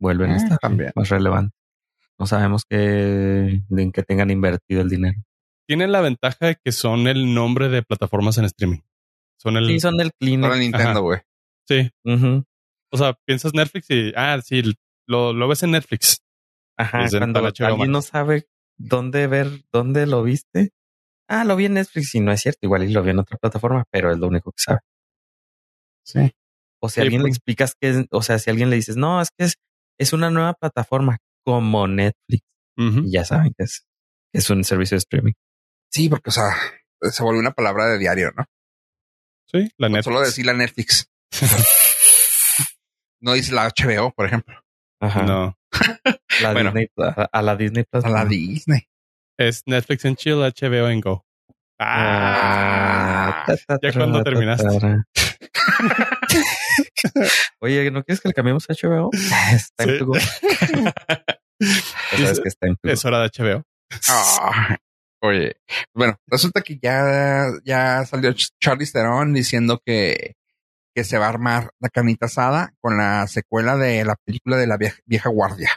vuelven a Ah, estar también. más relevantes. No sabemos que, en qué tengan invertido el dinero. Tienen la ventaja de que son el nombre de plataformas en streaming. Son el, Sí, son del clean. Para Nintendo, güey. sí. O sea, piensas Netflix y, ah, sí, lo, lo ves en Netflix. Ajá, Es en cuando alguien no sabe dónde ver, dónde lo viste. Ah, lo vi en Netflix y no es cierto. Igual y lo vi en otra plataforma, pero es lo único que sabe. Sí. O si Sí, alguien le pues. explicas que es, o sea, si a alguien le dices, no, es que es, es una nueva plataforma como Netflix y ya saben que es, que es un servicio de streaming. Sí, porque, o sea, se volvió una palabra de diario, ¿no? Sí, la Netflix. Solo decir la Netflix. [LAUGHS] no dice la HBO, por ejemplo. Ajá. No, [LAUGHS] La Bueno. Disney, a, a la Disney Plus. A la no. Disney. es Netflix en chill, HBO en Go. Ah, Ah, ta, ta, ya cuando ta, terminaste. ta. [LAUGHS] Oye, ¿no quieres que le cambiemos a HBO? Es go. Hora de HBO. Ah, oye, bueno, resulta que ya, ya salió Ch- Charlize Theron diciendo que, que se va a armar la carnita asada con la secuela de la película de la vieja, vieja guardia.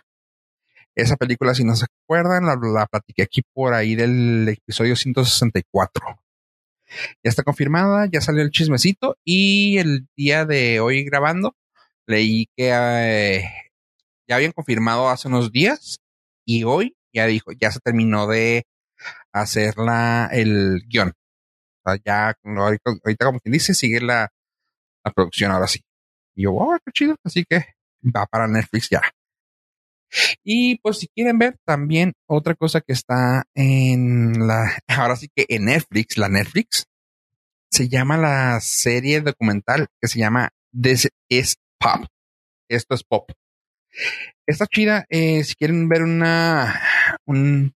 Esa película, si no se acuerdan, la, la platiqué aquí por ahí del episodio 164. Ya está confirmada, ya salió el chismecito y el día de hoy grabando leí que eh, ya habían confirmado hace unos días y hoy ya dijo, ya se terminó de hacer la, el guion. O ya ahorita, ahorita como quien dice, sigue la, la producción ahora sí. Y yo, wow, qué chido. Así que va para Netflix ya. Y pues si quieren ver también otra cosa que está en la, [LAUGHS] ahora sí que en Netflix, la Netflix, se llama la serie documental que se llama This is Pop. Esto es pop. Está chida. eh, si quieren ver una, un,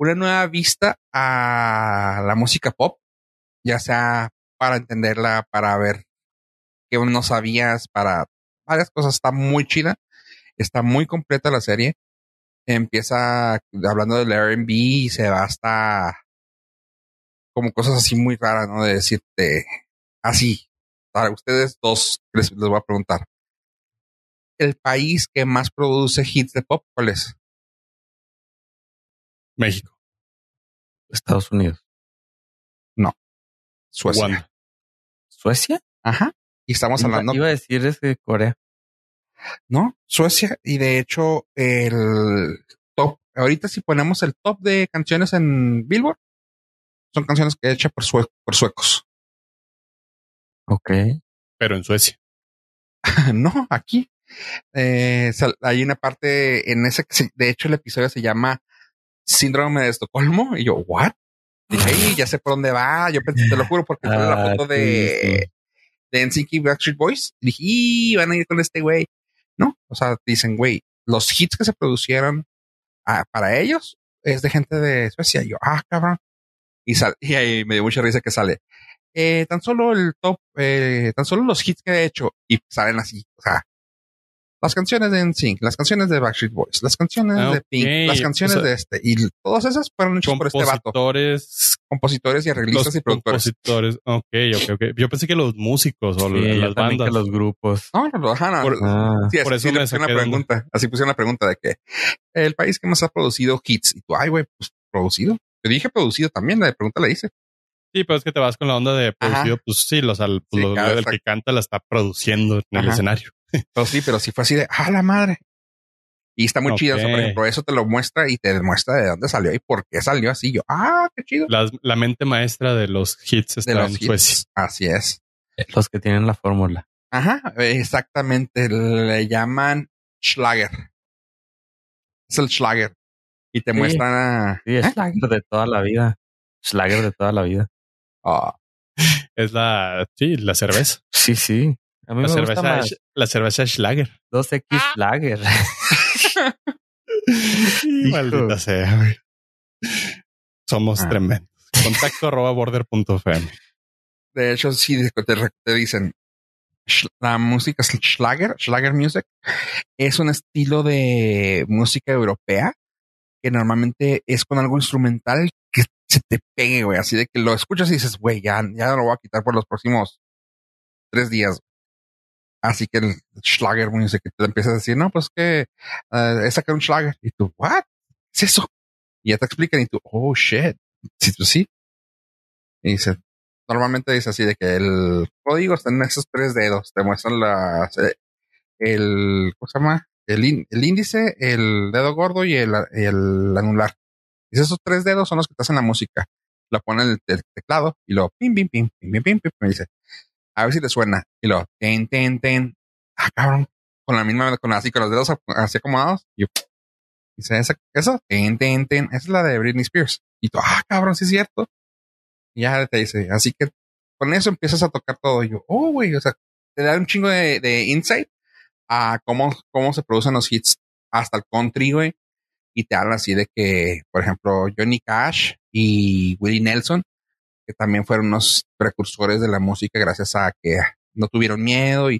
una nueva vista a la música pop, ya sea para entenderla, para ver qué no sabías, para varias cosas. Está muy chida. Está muy completa la serie. Empieza hablando del R&B y se va hasta como cosas así muy raras, ¿no? De decirte así. Para ustedes dos les, les voy a preguntar. El país que más produce hits de pop, ¿cuál es? México. Estados Unidos. Suecia. Wanda. ¿Suecia? Ajá. Y estamos hablando, Iba a decir es de Corea. ¿no? Suecia. Y de hecho, el top, ahorita si ponemos el top de canciones en Billboard, son canciones que hechas por, sue- por suecos. Ok. Pero en Suecia. [LAUGHS] no, aquí. Eh, hay una parte en ese de hecho el episodio se llama Síndrome de Estocolmo. Y yo, ¿what? Dije, "Ey, ya sé por dónde va. Yo pensé, te lo juro, porque sale la Ah, foto de, de y Backstreet Boys. Y dije, y van a ir con este güey. No, o sea, dicen, güey, los hits que se producieron ah, para ellos es de gente de Suecia. Y yo, ah, cabrón. Y, sal, y ahí me dio mucha risa que sale. Eh, tan solo el top, eh, tan solo los hits que he hecho y salen así. O sea, las canciones de NSYNC, las canciones de Backstreet Boys, las canciones Ah, de Pink, las canciones O sea, de este. Y todas esas fueron hechas por este vato. Compositores, Compositores y arreglistas los y productores. compositores. Ok, ok, ok. Yo pensé que los músicos o Sí, las bandas. que los grupos. No, no, no, ajá, no. Por- Ah, Sí, Por así eso le me pusieron pregunta. Así pusieron la pregunta de que el país que más ha producido hits. Y tú, ay, güey, pues producido. Yo dije producido también. La pregunta la hice. Sí, pero es que te vas con la onda de producido, Ajá. pues sí, los, al, Sí, el que canta la está produciendo en el escenario. Pero sí, pero sí fue así de, ah, la madre. Y está muy chido. O sea, por ejemplo, eso te lo muestra y te demuestra de dónde salió y por qué salió así. Yo, ah, qué chido. La mente maestra de los hits De está los en hits. Suecia. Así es. los que tienen la fórmula. Ajá, exactamente. Le llaman Schlager. Es el Schlager. Y te Sí. muestran a... Sí, es ¿Eh? Schlager de toda la vida. Schlager de toda la vida. Ah, Es la, sí, la cerveza. Sí, sí. A mí La me gusta cerveza, más Sch- la cerveza Schlager. 2X Schlager. [LAUGHS] [LAUGHS] Maldita sea, güey. Somos Ah. tremendos. Contacto arroba border.fm. de hecho, sí, te, dicen, la música Schlager, Schlager Music, es un estilo de música europea que normalmente es con algo instrumental que se te pegue, güey, así de que lo escuchas y dices, güey, ya, ya no lo voy a quitar por los próximos tres días. Así que el Schlager Music te empieza a decir, no, pues que eh, es sacar un Schlager. Y tú, ¿what? ¿Qué es eso? Y ya te explican y tú, oh, shit. Sí, pues sí. Y dice, normalmente dice así de que el código está en esos tres dedos, te muestran las, eh, el, ¿cómo se llama? El, el índice, el dedo gordo y el, el anular. Dice, esos tres dedos son los que te hacen la música. Lo pone en el te- teclado y lo pim, pim, pim, pim, pim, pim, pim, me dice, a ver si te suena. Y lo, ten, ten, ten. Ah, cabrón. Con la misma, con así, con los dedos así acomodados. Y yo, dice, ¿esa, eso, ten, ten, ten. Esa es la de Britney Spears. Y tú, ah, cabrón, sí es cierto. Y ya te dice, así que con eso empiezas a tocar todo. Y yo, oh, güey, o sea, te da un chingo de, de insight a cómo, cómo se producen los hits hasta el country, güey. Y te habla así de que, por ejemplo, Johnny Cash y Willie Nelson, que también fueron unos precursores de la música gracias a que no tuvieron miedo y,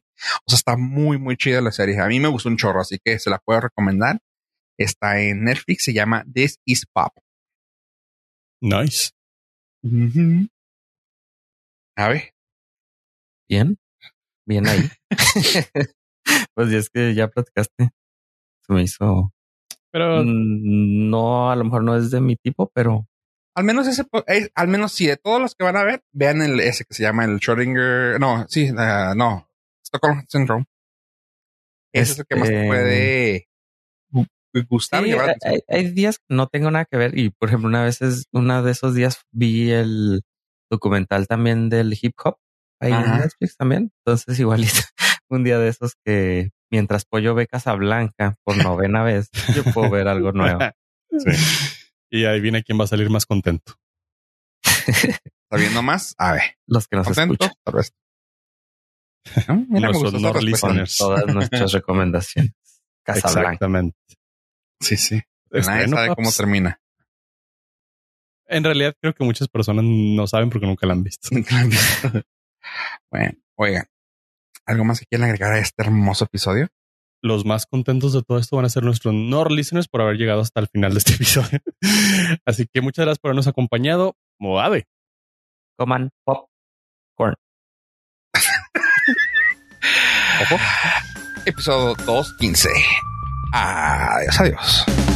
o sea, está muy, muy chida la serie. A mí me gustó un chorro, así que se la puedo recomendar. Está en Netflix, se llama This is Pop. Nice. A ver, Bien. Bien ahí. [LAUGHS] [LAUGHS] pues ya es que ya platicaste. Se me hizo. Pero Mm, No, a lo mejor no es de mi tipo, pero al menos ese, eh, al menos sí, de todos los que van a ver, vean el ese que se llama el Schrödinger, no, sí, ah, no, Stockholm Syndrome. Ese es el que más te Este- puede gu- gustar. Sí, hay, días que no tengo nada que ver y por ejemplo una vez es una de esos días vi el documental también del hip hop ahí Ajá. en Netflix también entonces igualito [LAUGHS] un día de esos que mientras Pollo ve Casablanca por novena vez yo puedo ver algo nuevo [LAUGHS] Y ahí viene quién va a salir más contento. [LAUGHS] Sabiendo más, a ver, los que nos contento, escuchan tal vez. [LAUGHS] Mira, no listeners. todas nuestras [LAUGHS] recomendaciones Casablanca Exactamente. Sí, sí. Nadie sabe cómo termina. En realidad creo que muchas personas no saben porque nunca la han visto. bueno, oigan, ¿algo más que quieran agregar a este hermoso episodio? Los más contentos de todo esto van a ser nuestros Nord listeners por haber llegado hasta el final de este [LAUGHS] episodio. Así que muchas gracias por habernos acompañado. Moave. coman pop Episodio 215. Adiós, adiós.